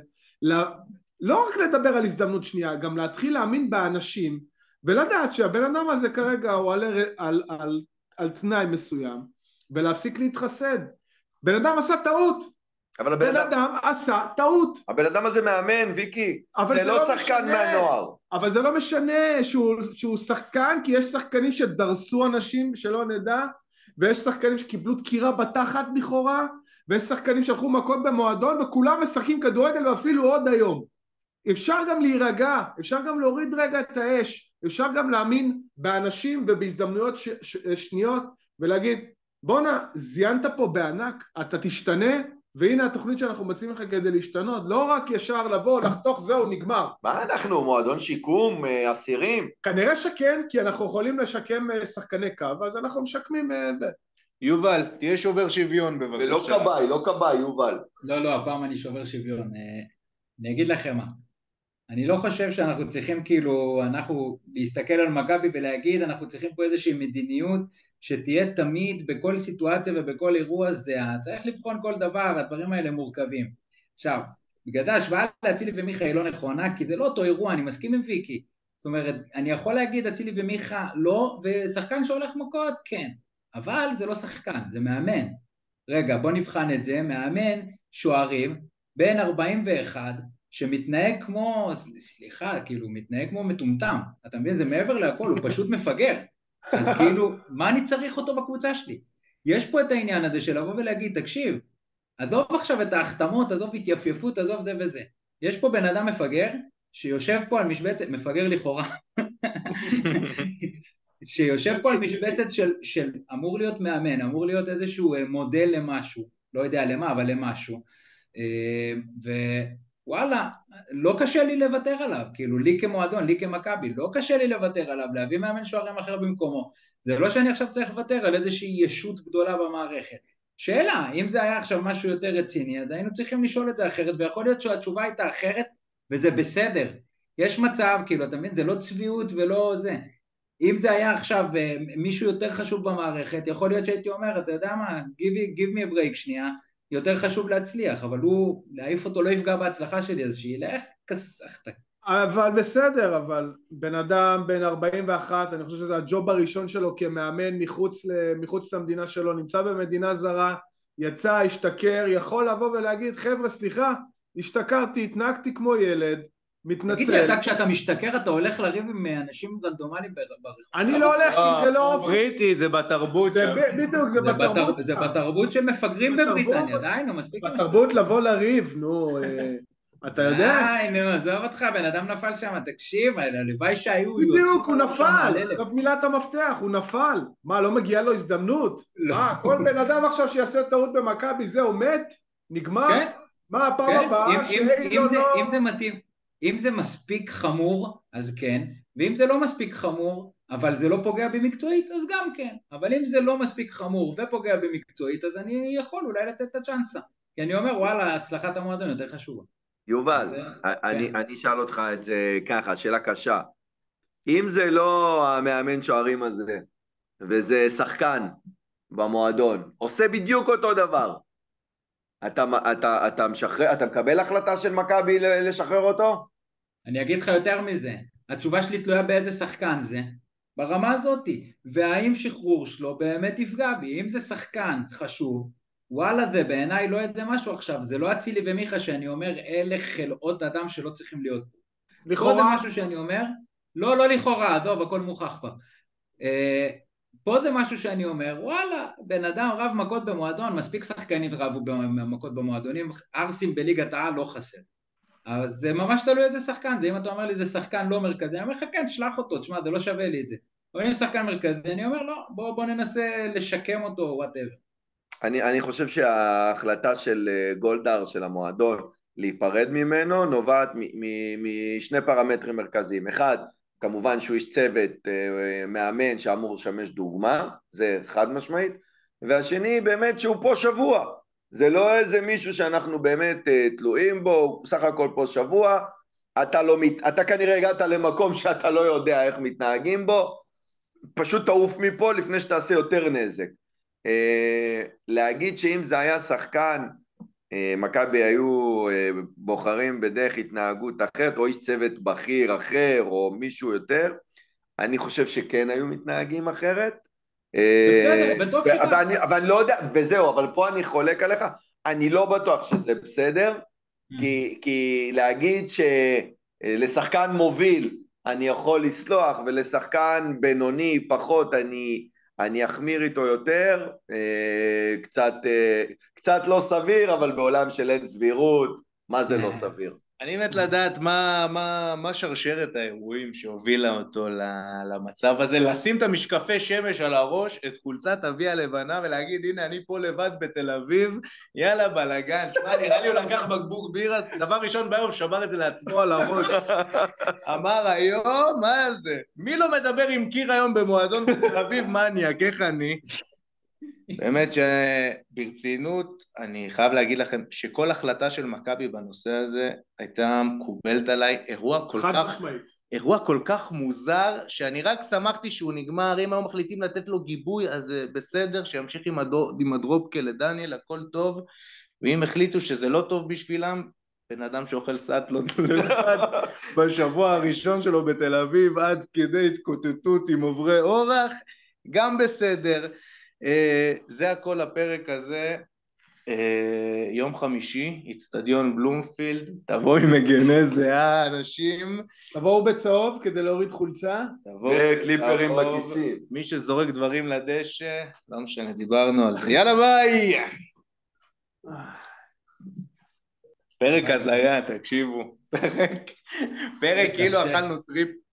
לא רק לדבר על הזדמנות שנייה, גם להתחיל להאמין באנשים, ולדעת שהבן אדם הזה כרגע הוא על, על, על, על, תנאי מסוים, ולהפסיק להתחסד. בן אדם עשה טעות. אבל הבן בן אדם... אדם עשה טעות. הבן אדם הזה מאמן, ויקי. אבל זה זה לא לא שחקן משנה. מהנוער. אבל זה לא משנה שהוא, שהוא שחקן, כי יש שחקנים שדרסו אנשים שלא נדע, ויש שחקנים שקיבלו דקירה בתחת לכאורה, ויש שחקנים שהלכו מכות במועדון, וכולם משחקים כדורגל ואפילו עוד היום. אפשר גם להירגע, אפשר גם להוריד רגע את האש, אפשר גם להאמין באנשים ובהזדמנויות ש, ש, שניות, ולהגיד, בואנה, זיינת פה בענק, אתה תשתנה, והנה התוכנית שאנחנו מציעים לך כדי להשתנות, לא רק ישר לבוא, לחתוך, זהו, נגמר. מה אנחנו, מועדון שיקום, אה, אסירים? כנראה שכן, כי אנחנו יכולים לשקם אה, שחקני קו, אז אנחנו משקמים אה, זה. יובל, תהיה שובר שוויון בבקשה. ולא כבאי, לא כבאי, יובל. לא, לא, הפעם אני שובר שוויון. אה, אני אגיד לכם מה, אני לא חושב שאנחנו צריכים כאילו, אנחנו להסתכל על מכבי ולהגיד אנחנו צריכים פה איזושהי מדיניות שתהיה תמיד בכל סיטואציה ובכל אירוע זהה, צריך לבחון כל דבר, הדברים האלה מורכבים. עכשיו, בגלל זה ההשוואה לאצילי ומיכה היא לא נכונה, כי זה לא אותו אירוע, אני מסכים עם ויקי. זאת אומרת, אני יכול להגיד אצילי ומיכה לא, ושחקן שהולך מכות כן, אבל זה לא שחקן, זה מאמן. רגע, בוא נבחן את זה, מאמן שוערים, בן 41, שמתנהג כמו, סליחה, כאילו, מתנהג כמו מטומטם, אתה מבין? זה מעבר להכל, הוא פשוט מפגר. אז כאילו, מה אני צריך אותו בקבוצה שלי? יש פה את העניין הזה של לבוא ולהגיד, תקשיב, עזוב עכשיו את ההחתמות, עזוב התייפייפות, עזוב זה וזה. יש פה בן אדם מפגר, שיושב פה על משבצת, מפגר לכאורה, *laughs* שיושב פה על משבצת של, של אמור להיות מאמן, אמור להיות איזשהו אה, מודל למשהו, לא יודע למה, אבל למשהו. אה, ווואלה, לא קשה לי לוותר עליו, כאילו לי כמועדון, לי כמכבי, לא קשה לי לוותר עליו, להביא מאמן שוערים אחר במקומו. זה לא שאני עכשיו צריך לוותר על איזושהי ישות גדולה במערכת. שאלה, אם זה היה עכשיו משהו יותר רציני, אז היינו צריכים לשאול את זה אחרת, ויכול להיות שהתשובה הייתה אחרת, וזה בסדר. יש מצב, כאילו, אתה מבין, זה לא צביעות ולא זה. אם זה היה עכשיו אה, מישהו יותר חשוב במערכת, יכול להיות שהייתי אומר, אתה יודע מה, give, give me a break שנייה, יותר חשוב להצליח, אבל הוא, להעיף אותו לא יפגע בהצלחה שלי, אז שילך, כסחת. אבל בסדר, אבל בן אדם בן 41, אני חושב שזה הג'וב הראשון שלו כמאמן מחוץ, ל, מחוץ למדינה שלו, נמצא במדינה זרה, יצא, השתכר, יכול לבוא ולהגיד, חבר'ה, סליחה, השתכרתי, התנהגתי כמו ילד, מתנצל. תגיד לי, אתה כשאתה משתכר, אתה הולך לריב עם אנשים רנדומליים ברחוב? אני לא הולך, כי זה לא... בריטי, זה בתרבות זה שם. בדיוק, זה בתרבות. בתר- זה בתרבות של מפגרים בבריטניה, די נו, מספיק בתרבות לבוא לריב, נו, אה, אתה יודע? די, נו, עזוב אותך, בן אדם נפל שם, תקשיב, הלוואי שהיו... בדיוק, הוא נפל. זאת מילת המפתח, הוא נפל. מה, לא מגיעה לו הזדמנות? לא. מה, כל בן אדם עכשיו שיעשה טעות במכבי, זהו, מת? נגמר? כן, מה, הפעם כן, הבאה לא... אם זה מתאים, אם זה מספיק חמור, אז כן, ואם זה לא מספיק חמור, אבל זה לא פוגע בי מקצועית, אז גם כן. אבל אם זה לא מספיק חמור ופוגע בי מקצועית, אז אני יכול אולי לתת את הצ'אנסה. כי אני אומר, וואלה, הצלחת המועדון יותר חשובה. יובל, זה- אני כן. אני אשאל אותך את זה ככה, שאלה קשה. אם זה לא המאמן שוערים הזה, וזה שחקן במועדון, עושה בדיוק אותו דבר, אתה, אתה, אתה, משחרר, אתה מקבל החלטה של מכבי לשחרר אותו? אני אגיד לך יותר מזה, התשובה שלי תלויה באיזה שחקן זה, ברמה הזאתי, והאם שחרור שלו באמת יפגע בי, אם זה שחקן חשוב, וואלה זה בעיניי לא איזה משהו עכשיו, זה לא אצילי ומיכה שאני אומר אלה חלאות אדם שלא צריכים להיות פה. פה זה לכאורה, משהו שאני אומר, לא, לא לכאורה, עזוב, הכל מוכח כבר. פה זה משהו שאני אומר, וואלה, בן אדם רב מכות במועדון, מספיק שחקנים רבו מכות במועדונים, ערסים בליגת העל לא חסר. אז זה ממש תלוי איזה שחקן, זה אם אתה אומר לי זה שחקן לא מרכזי, אני אומר לך כן, שלח אותו, תשמע, זה לא שווה לי את זה. אבל אם שחקן מרכזי, אני אומר לא, בוא, בוא ננסה לשקם אותו, whatever. אני, אני חושב שההחלטה של אה, גולדהר, של המועדון, להיפרד ממנו, נובעת משני פרמטרים מרכזיים. אחד, כמובן שהוא איש צוות, אה, מאמן שאמור לשמש דוגמה, זה חד משמעית, והשני באמת שהוא פה שבוע, זה לא איזה מישהו שאנחנו באמת אה, תלויים בו, הוא בסך הכל פה שבוע, אתה, לא, אתה כנראה הגעת למקום שאתה לא יודע איך מתנהגים בו, פשוט תעוף מפה לפני שתעשה יותר נזק. אה, להגיד שאם זה היה שחקן, אה, מכבי היו אה, בוחרים בדרך התנהגות אחרת, או איש צוות בכיר אחר, או מישהו יותר, אני חושב שכן היו מתנהגים אחרת. בסדר, בתוך שיטה. אבל לא יודע, וזהו, אבל פה אני חולק עליך, אני לא בטוח שזה בסדר, mm. כי, כי להגיד שלשחקן מוביל אני יכול לסלוח, ולשחקן בינוני פחות אני, אני אחמיר איתו יותר, אה, קצת, אה, קצת לא סביר, אבל בעולם של אין סבירות, מה זה לא *laughs* סביר? אני מת לדעת מה, מה, מה שרשרת האירועים שהובילה אותו למצב הזה, לשים את המשקפי שמש על הראש, את חולצת אבי הלבנה ולהגיד הנה אני פה לבד בתל אביב, יאללה בלאגן, שמע נראה לי הוא לקח בקבוק בירה, דבר ראשון בערב שבר את זה לעצמו על הראש, אמר היום מה זה, מי לא מדבר עם קיר היום במועדון בתל אביב? מניאק, איך אני? באמת שברצינות, אני חייב להגיד לכם שכל החלטה של מכבי בנושא הזה הייתה מקובלת עליי, אירוע כל כך... אירוע כל כך מוזר, שאני רק שמחתי שהוא נגמר, אם היו מחליטים לתת לו גיבוי אז בסדר, שימשיך עם, הדו, עם הדרופקה לדניאל, הכל טוב, ואם החליטו שזה לא טוב בשבילם, בן אדם שאוכל סאטלות לבד *laughs* בשבוע הראשון שלו בתל אביב עד כדי התקוטטות עם עוברי אורח, גם בסדר. אה, זה הכל הפרק הזה. אה, יום חמישי, איצטדיון בלומפילד, תבואו עם מגני זהה אנשים. תבואו בצהוב כדי להוריד חולצה. וקליפרים בכיסים. מי שזורק דברים לדשא, לא משנה, דיברנו על זה. יאללה ביי! פרק הזיה, תקשיבו. פרק, פרק כאילו אכלנו טריפ